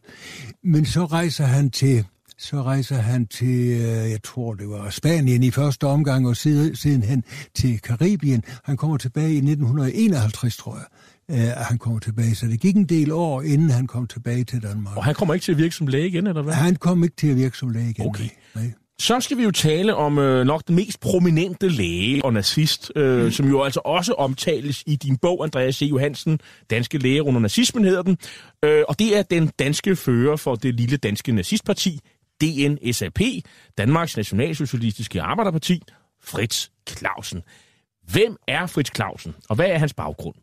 men så rejser han til så rejser han til, øh, jeg tror det var Spanien i første omgang, og siden hen til Karibien. Han kommer tilbage i 1951, tror jeg at han kommer tilbage. Så det gik en del år, inden han kom tilbage til Danmark. Og han kommer ikke til at virke som læge igen, eller hvad? Han kom ikke til at virke som læge igen. Okay. Nej. Så skal vi jo tale om øh, nok den mest prominente læge og nazist, øh, mm. som jo altså også omtales i din bog, Andreas C. Johansen, Danske Læger under nazismen hedder den. Øh, og det er den danske fører for det lille danske nazistparti, DNSAP, Danmarks Nationalsocialistiske Arbejderparti, Fritz Clausen. Hvem er Fritz Clausen, og hvad er hans baggrund?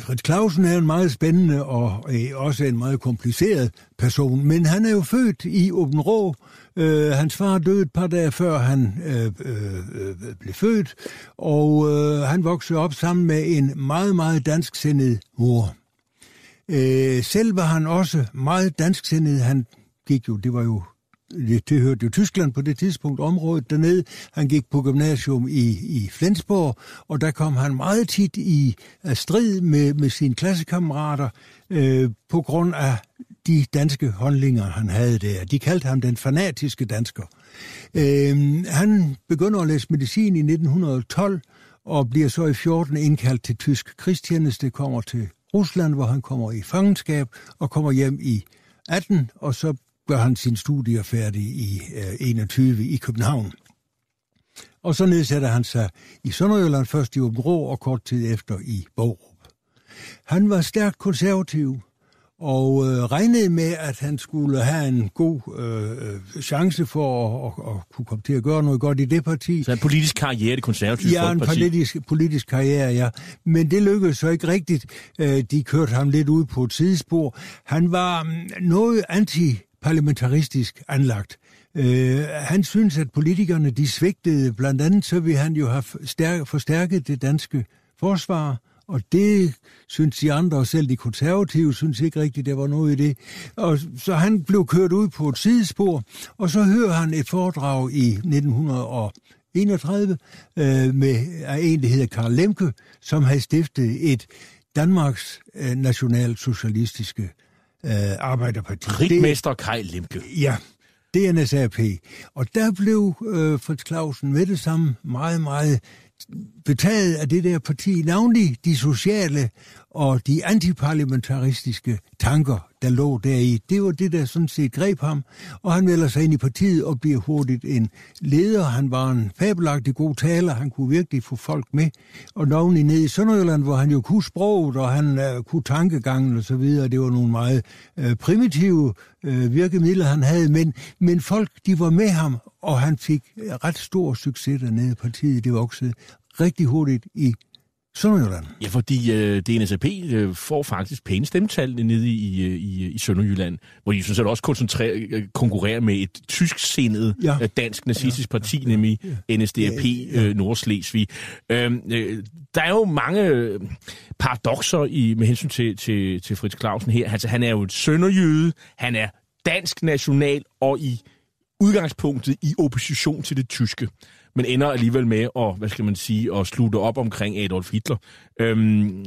Fritz Clausen er en meget spændende og øh, også en meget kompliceret person, men han er jo født i Åben Rå. Øh, hans far døde et par dage før han øh, øh, blev født, og øh, han voksede op sammen med en meget, meget dansksindet mor. Øh, selv var han også meget dansksindet. Han gik jo, det var jo det, tilhørte jo Tyskland på det tidspunkt, området dernede. Han gik på gymnasium i, i Flensborg, og der kom han meget tit i strid med, med sine klassekammerater øh, på grund af de danske håndlinger, han havde der. De kaldte ham den fanatiske dansker. Øh, han begynder at læse medicin i 1912, og bliver så i 14 indkaldt til tysk krigstjeneste, kommer til Rusland, hvor han kommer i fangenskab, og kommer hjem i 18, og så gør han sin studier færdig i øh, 21 i København. Og så nedsætter han sig i Sønderjylland først i Åben og kort tid efter i Borup. Han var stærkt konservativ og øh, regnede med, at han skulle have en god øh, chance for at, at, at kunne komme til at gøre noget godt i det parti. Så en politisk karriere, det konservative Ja, en politisk, politisk karriere, ja. Men det lykkedes så ikke rigtigt. Øh, de kørte ham lidt ud på et sidespor. Han var mm, noget anti parlamentaristisk anlagt. Øh, han synes, at politikerne de svigtede. Blandt andet så vil han jo have stærk, forstærket det danske forsvar, og det synes de andre, og selv de konservative, synes ikke rigtigt, der var noget i det. Og så han blev kørt ud på et sidespor, og så hører han et foredrag i 1931 øh, med en, der hedder Karl Lemke, som havde stiftet et Danmarks øh, nationalsocialistiske øh, Arbejderparti. Rigmester Kaj Lemke. Ja, DNSAP. Og der blev øh, Fritz Clausen med det samme meget, meget betaget af det der parti, navnlig de sociale og de antiparlamentaristiske tanker, der lå deri. Det var det, der sådan set greb ham, og han melder sig ind i partiet og bliver hurtigt en leder. Han var en fabelagtig god taler, han kunne virkelig få folk med, og navnlig nede i Sønderjylland, hvor han jo kunne sproget, og han uh, kunne tankegangen og så videre. Det var nogle meget uh, primitive uh, virkemidler, han havde, men, men folk, de var med ham, og han fik ret stor succes dernede i partiet. Det voksede rigtig hurtigt i Sønderjylland. Ja, fordi øh, DNSAP øh, får faktisk pæne stemmetal nede i, øh, i, i Sønderjylland, hvor de sådan set også koncentrerer, øh, konkurrerer med et tysk-sindet ja. øh, dansk nazistisk ja, parti, ja, nemlig ja. NSDAP ja. Øh, Nordslesvig. Øh, øh, der er jo mange øh, paradoxer i, med hensyn til, til, til Fritz Clausen her. Altså, han er jo et sønderjyde, han er dansk national og i udgangspunktet i opposition til det tyske men ender alligevel med at, hvad skal man sige, at slutte op omkring Adolf Hitler. Øhm,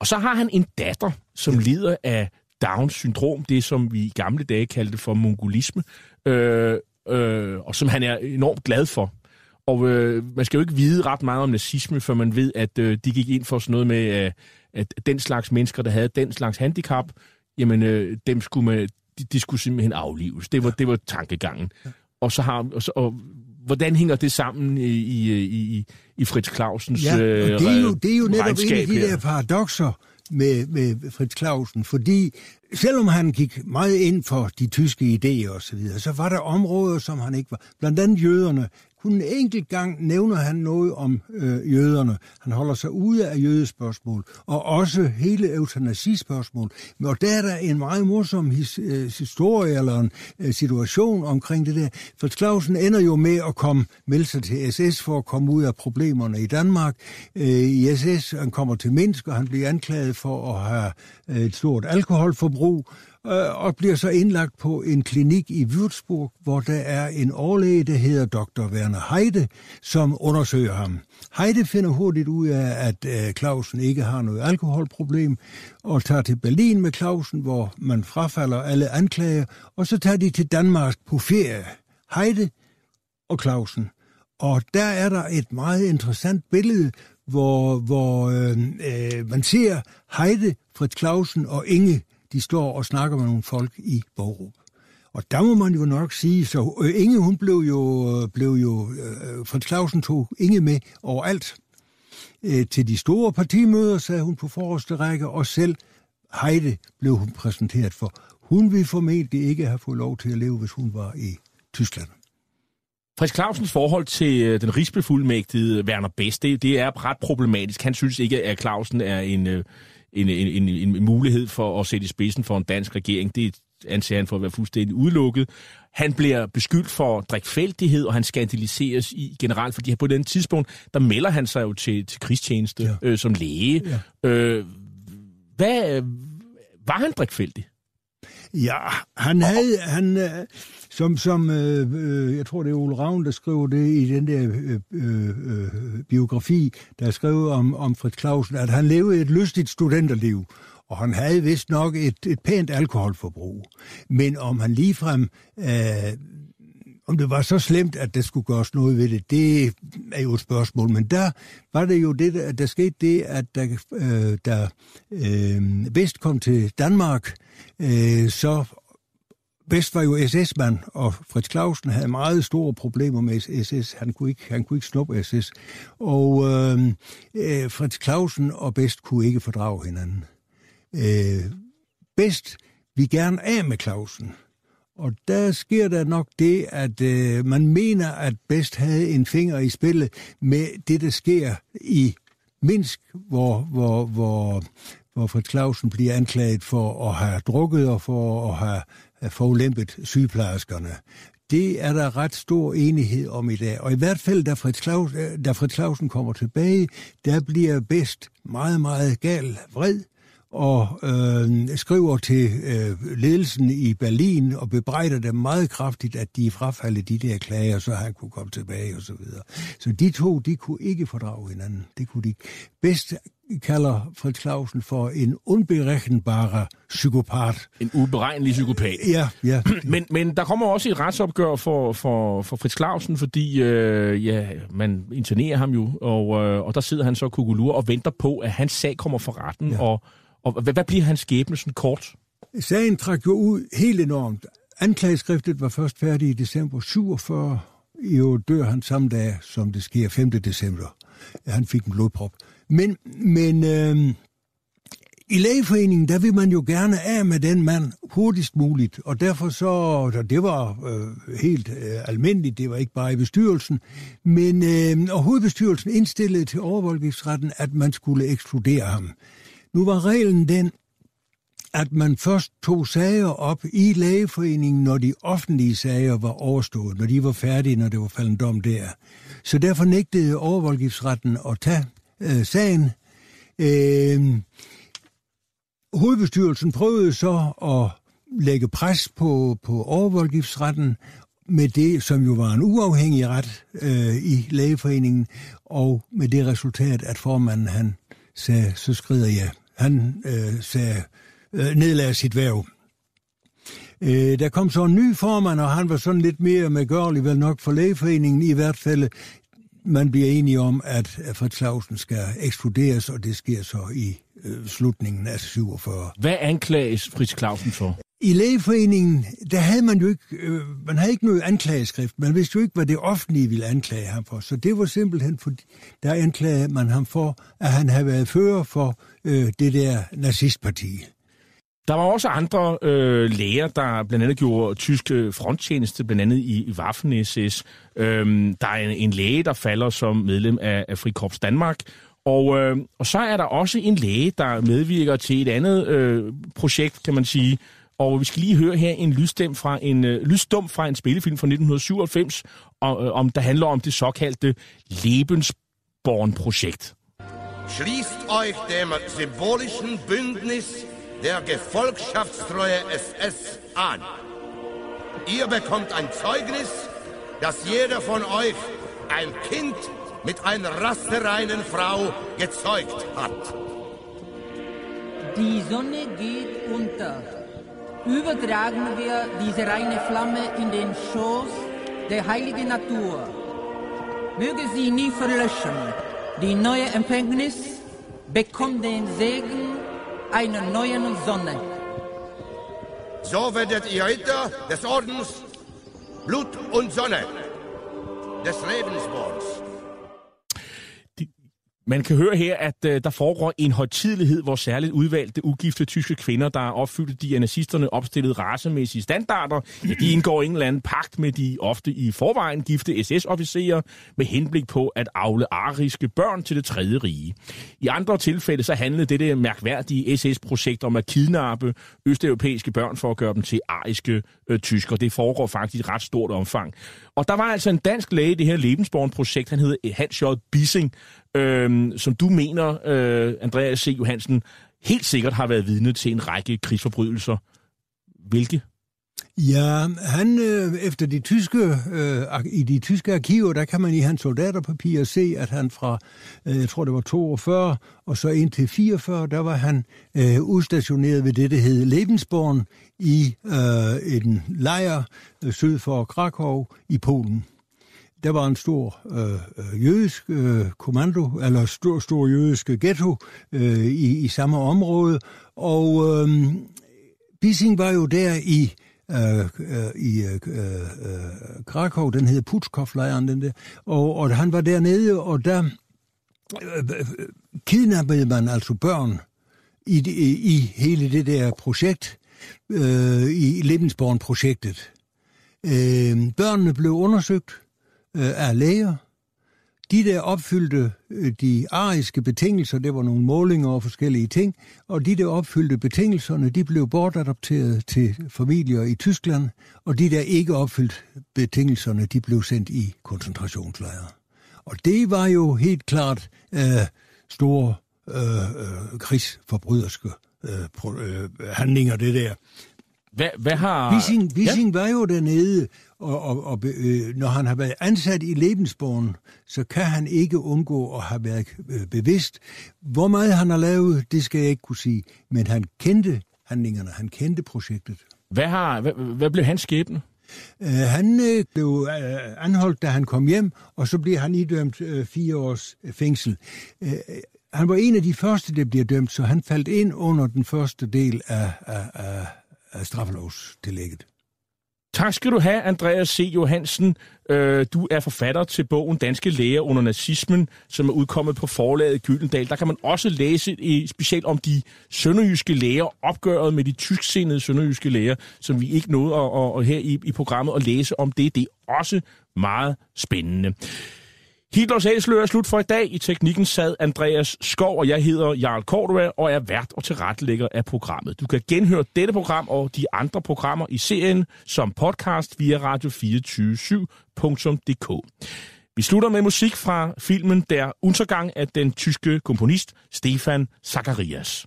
og så har han en datter, som lider af Downs syndrom, det som vi i gamle dage kaldte for mongolisme, øh, øh, og som han er enormt glad for. Og øh, man skal jo ikke vide ret meget om nazisme, før man ved, at øh, de gik ind for sådan noget med, øh, at den slags mennesker, der havde den slags handicap, jamen øh, dem skulle man, de, de skulle simpelthen aflives. Det var, det var tankegangen. Og så har, og, så, og hvordan hænger det sammen i, i, i, i Fritz Clausens Ja, og øh, det er jo, det er jo netop en af de her? der paradoxer med, med Fritz Clausen, fordi selvom han gik meget ind for de tyske idéer og så videre, så var der områder, som han ikke var. Blandt andet jøderne. Kun en enkelt gang nævner han noget om øh, jøderne. Han holder sig ude af jødespørgsmål, og også hele eutanasispørgsmål. Og der er der en meget morsom his, øh, historie eller en øh, situation omkring det der. For Clausen ender jo med at komme, melde sig til SS for at komme ud af problemerne i Danmark. Øh, I SS, han kommer til Minsk, og han bliver anklaget for at have øh, et stort alkoholforbrug Øh, og bliver så indlagt på en klinik i Würzburg, hvor der er en overlæge, der hedder Dr. Werner Heide, som undersøger ham. Heide finder hurtigt ud af, at øh, Clausen ikke har noget alkoholproblem, og tager til Berlin med Clausen, hvor man frafalder alle anklager, og så tager de til Danmark på ferie. Heide og Clausen. Og der er der et meget interessant billede, hvor, hvor øh, øh, man ser Heide, Fritz Clausen og Inge, de står og snakker med nogle folk i Borup. Og der må man jo nok sige, så øh, Inge, hun blev jo, øh, blev jo øh, Frans Clausen tog Inge med overalt. Øh, til de store partimøder sad hun på forreste række, og selv Heide blev hun præsenteret for. Hun ville formentlig ikke have fået lov til at leve, hvis hun var i Tyskland. Fritz Clausens forhold til øh, den rigsbefuldmægtige Werner Best, det, det er ret problematisk. Han synes ikke, at Clausen er en, øh, en, en, en, en mulighed for at sætte i spidsen for en dansk regering. Det anser han for at være fuldstændig udelukket. Han bliver beskyldt for drikfældighed, og han skandaliseres i generelt, fordi på den tidspunkt, der melder han sig jo til, til krigstjeneste ja. øh, som læge. Ja. Øh, hvad, øh, var han drikfældig? Ja, han havde, han, øh, som, som øh, øh, jeg tror det er Ole Ravn, der skriver det i den der øh, øh, øh, biografi, der er skrevet om, om Fritz Clausen, at han levede et lystigt studenterliv, og han havde vist nok et, et pænt alkoholforbrug. Men om han ligefrem, øh, om det var så slemt, at der skulle gøres noget ved det, det er jo et spørgsmål. Men der var det jo det, at der skete det, at da, øh, da øh, Vest kom til Danmark, øh, så Best var jo SS-mand, og Fritz Clausen havde meget store problemer med SS. Han kunne ikke, han kunne ikke snuppe SS. Og øh, øh, Fritz Clausen og Best kunne ikke fordrage hinanden. Øh, Best vi gerne af med Clausen. Og der sker der nok det, at øh, man mener, at Best havde en finger i spillet med det, der sker i Minsk, hvor, hvor, hvor, hvor Fritz Clausen bliver anklaget for at have drukket og for at have, øh, forulæmpet sygeplejerskerne. Det er der ret stor enighed om i dag. Og i hvert fald, da Fritz, Claus, øh, da Fritz Clausen kommer tilbage, der bliver Best meget, meget gal, vred, og øh, skriver til øh, ledelsen i Berlin og bebrejder dem meget kraftigt, at de frafaldet de der klager, så han kunne komme tilbage og så videre. Så de to, de kunne ikke fordrage hinanden. Det kunne de. Bedst kalder Fritz Clausen for en unberechenbare psykopat. En uberegnelig psykopat. Ja, ja. Men, men der kommer også et retsopgør for, for, for Fritz Clausen, fordi øh, ja, man internerer ham jo, og, øh, og der sidder han så kugulur og venter på, at hans sag kommer for retten, ja. og, og hvad, hvad bliver hans skæbne sådan kort? Sagen trak jo ud helt enormt. Anklageskriftet var først færdig i december 47. Jo dør han samme dag, som det sker 5. december. Han fik en blodprop. Men, men øh, i lægeforeningen, der vil man jo gerne af med den mand hurtigst muligt, og derfor så, det var øh, helt øh, almindeligt, det var ikke bare i bestyrelsen, men øh, og hovedbestyrelsen indstillede til overvoldgiftsretten, at man skulle ekskludere ham. Nu var reglen den, at man først tog sager op i lægeforeningen, når de offentlige sager var overstået, når de var færdige, når det var faldet dom der. Så derfor nægtede overvoldgiftsretten at tage øh, sagen. Øh, hovedbestyrelsen prøvede så at lægge pres på, på overvoldgiftsretten med det, som jo var en uafhængig ret øh, i lægeforeningen, og med det resultat, at formanden han sagde, så skrider jeg. Han øh, sagde, øh, nedlagde sit værv. Øh, der kom så en ny formand, og han var sådan lidt mere medgørlig, vel nok for lægeforeningen, i hvert fald man bliver enige om, at Fritz Clausen skal ekskluderes, og det sker så i øh, slutningen af 47. Hvad anklages Fritz Clausen for? I lægeforeningen, der havde man jo ikke, øh, man havde ikke noget anklageskrift. Man vidste jo ikke, hvad det offentlige ville anklage ham for. Så det var simpelthen, for, der anklagede man ham for, at han havde været fører for øh, det der nazistparti. Der var også andre øh, læger, der blandt andet gjorde tysk øh, fronttjeneste, blandt andet i, i Waffen-SS. Øhm, der er en, en læge, der falder som medlem af, af Frikorps Danmark. Og, øh, og så er der også en læge, der medvirker til et andet øh, projekt, kan man sige. Og vi skal lige høre her en lydstem fra en øh, lydstum fra en spillefilm fra 1997, og, øh, om der handler om det såkaldte Lebensborn-projekt. Schließt euch dem symbolischen Bündnis der Gefolgschaftstreue SS an. Ihr bekommt ein Zeugnis, dass jeder von euch ein Kind mit einer rassereinen Frau gezeugt hat. Die Sonne geht unter. Übertragen wir diese reine Flamme in den Schoß der heiligen Natur. Möge sie nie verlöschen. Die neue Empfängnis bekommt den Segen einer neuen Sonne. So werdet ihr Ritter des Ordens Blut und Sonne des Lebensborns. Man kan høre her, at øh, der foregår en højtidelighed, hvor særligt udvalgte ugifte tyske kvinder, der er opfyldt de af nazisterne opstillede racemæssige standarder, ja, de indgår en eller anden pagt med de ofte i forvejen gifte SS-officerer med henblik på at afle ariske børn til det tredje rige. I andre tilfælde så handlede dette mærkværdige SS-projekt om at kidnappe østeuropæiske børn for at gøre dem til ariske øh, tyskere. Det foregår faktisk i ret stort omfang. Og der var altså en dansk læge i det her Lebensborn-projekt, han hedder Hans J. Bissing, øh, som du mener, øh, Andreas C. Johansen, helt sikkert har været vidne til en række krigsforbrydelser. Hvilke? Ja, han øh, efter de tyske øh, i de tyske arkiver, der kan man i hans soldaterpapirer se, at han fra øh, jeg tror det var 42 og så indtil 44, der var han øh, udstationeret ved det der hed Lebensborn i øh, en lejr øh, syd for Krakow i Polen. Der var en stor øh, øh jødisk øh, kommando, eller stor, stor jødisk ghetto øh, i, i samme område, og øh, Bissing var jo der i øh, øh, i øh, øh, Krakow, den hed Putskov-lejren, den der, og, og han var dernede, og der øh, øh, kidnappede man altså børn i, i, i hele det der projekt, øh, i Lebensborn-projektet. Øh, børnene blev undersøgt, øh, af læger. De der opfyldte øh, de ariske betingelser, det var nogle målinger og forskellige ting, og de der opfyldte betingelserne, de blev bortadopteret til familier i Tyskland, og de der ikke opfyldte betingelserne, de blev sendt i koncentrationslejre. Og det var jo helt klart øh, store øh, øh krigsforbryderske øh, øh, handlinger, det der. Hvad, hvad har... Wissing, Wissing ja? var jo dernede, og, og, og øh, når han har været ansat i Lebensborn, så kan han ikke undgå at have været øh, bevidst. Hvor meget han har lavet, det skal jeg ikke kunne sige, men han kendte handlingerne, han kendte projektet. Hvad, har, hvad, hvad blev hans skæbne? Uh, han uh, blev uh, anholdt, da han kom hjem, og så blev han idømt uh, fire års fængsel. Uh, han var en af de første, der blev dømt, så han faldt ind under den første del af, af, af, af straffelovstillægget. Tak skal du have, Andreas C. Johansen. Øh, du er forfatter til bogen Danske Læger under nazismen, som er udkommet på forlaget Gyldendal. Der kan man også læse i, specielt om de sønderjyske læger, opgøret med de tysksindede sønderjyske læger, som vi ikke nåede at, at, her i, i programmet at læse om det. Det er også meget spændende. Hitlers æsler er slut for i dag. I teknikken sad Andreas Skov, og jeg hedder Jarl Cordua, og er vært og tilrettelægger af programmet. Du kan genhøre dette program og de andre programmer i serien som podcast via radio247.dk. Vi slutter med musik fra filmen Der Untergang af den tyske komponist Stefan Zacharias.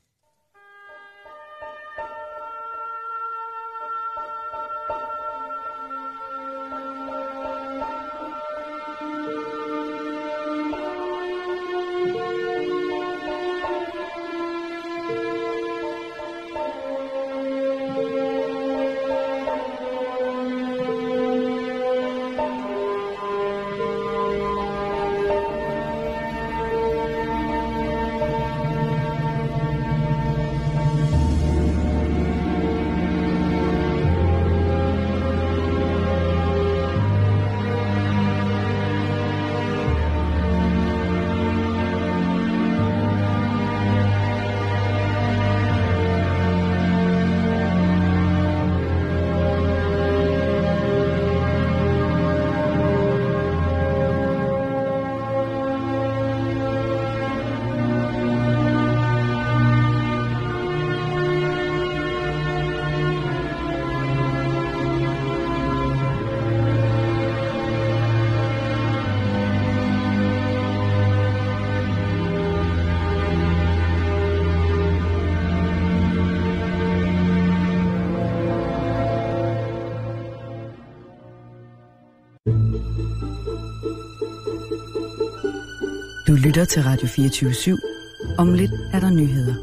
Du lytter til Radio 24 /7. Om lidt er der nyheder.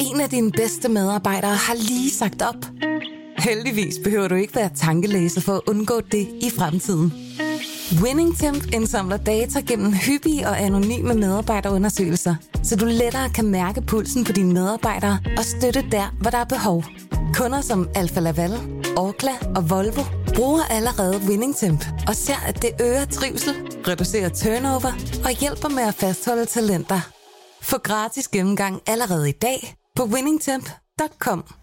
En af dine bedste medarbejdere har lige sagt op. Heldigvis behøver du ikke være tankelæser for at undgå det i fremtiden. WinningTemp indsamler data gennem hyppige og anonyme medarbejderundersøgelser, så du lettere kan mærke pulsen på dine medarbejdere og støtte der, hvor der er behov. Kunder som Alfa Laval, Orkla og Volvo bruger allerede WinningTemp og ser, at det øger trivsel, reducerer turnover og hjælper med at fastholde talenter. Få gratis gennemgang allerede i dag på winningtemp.com.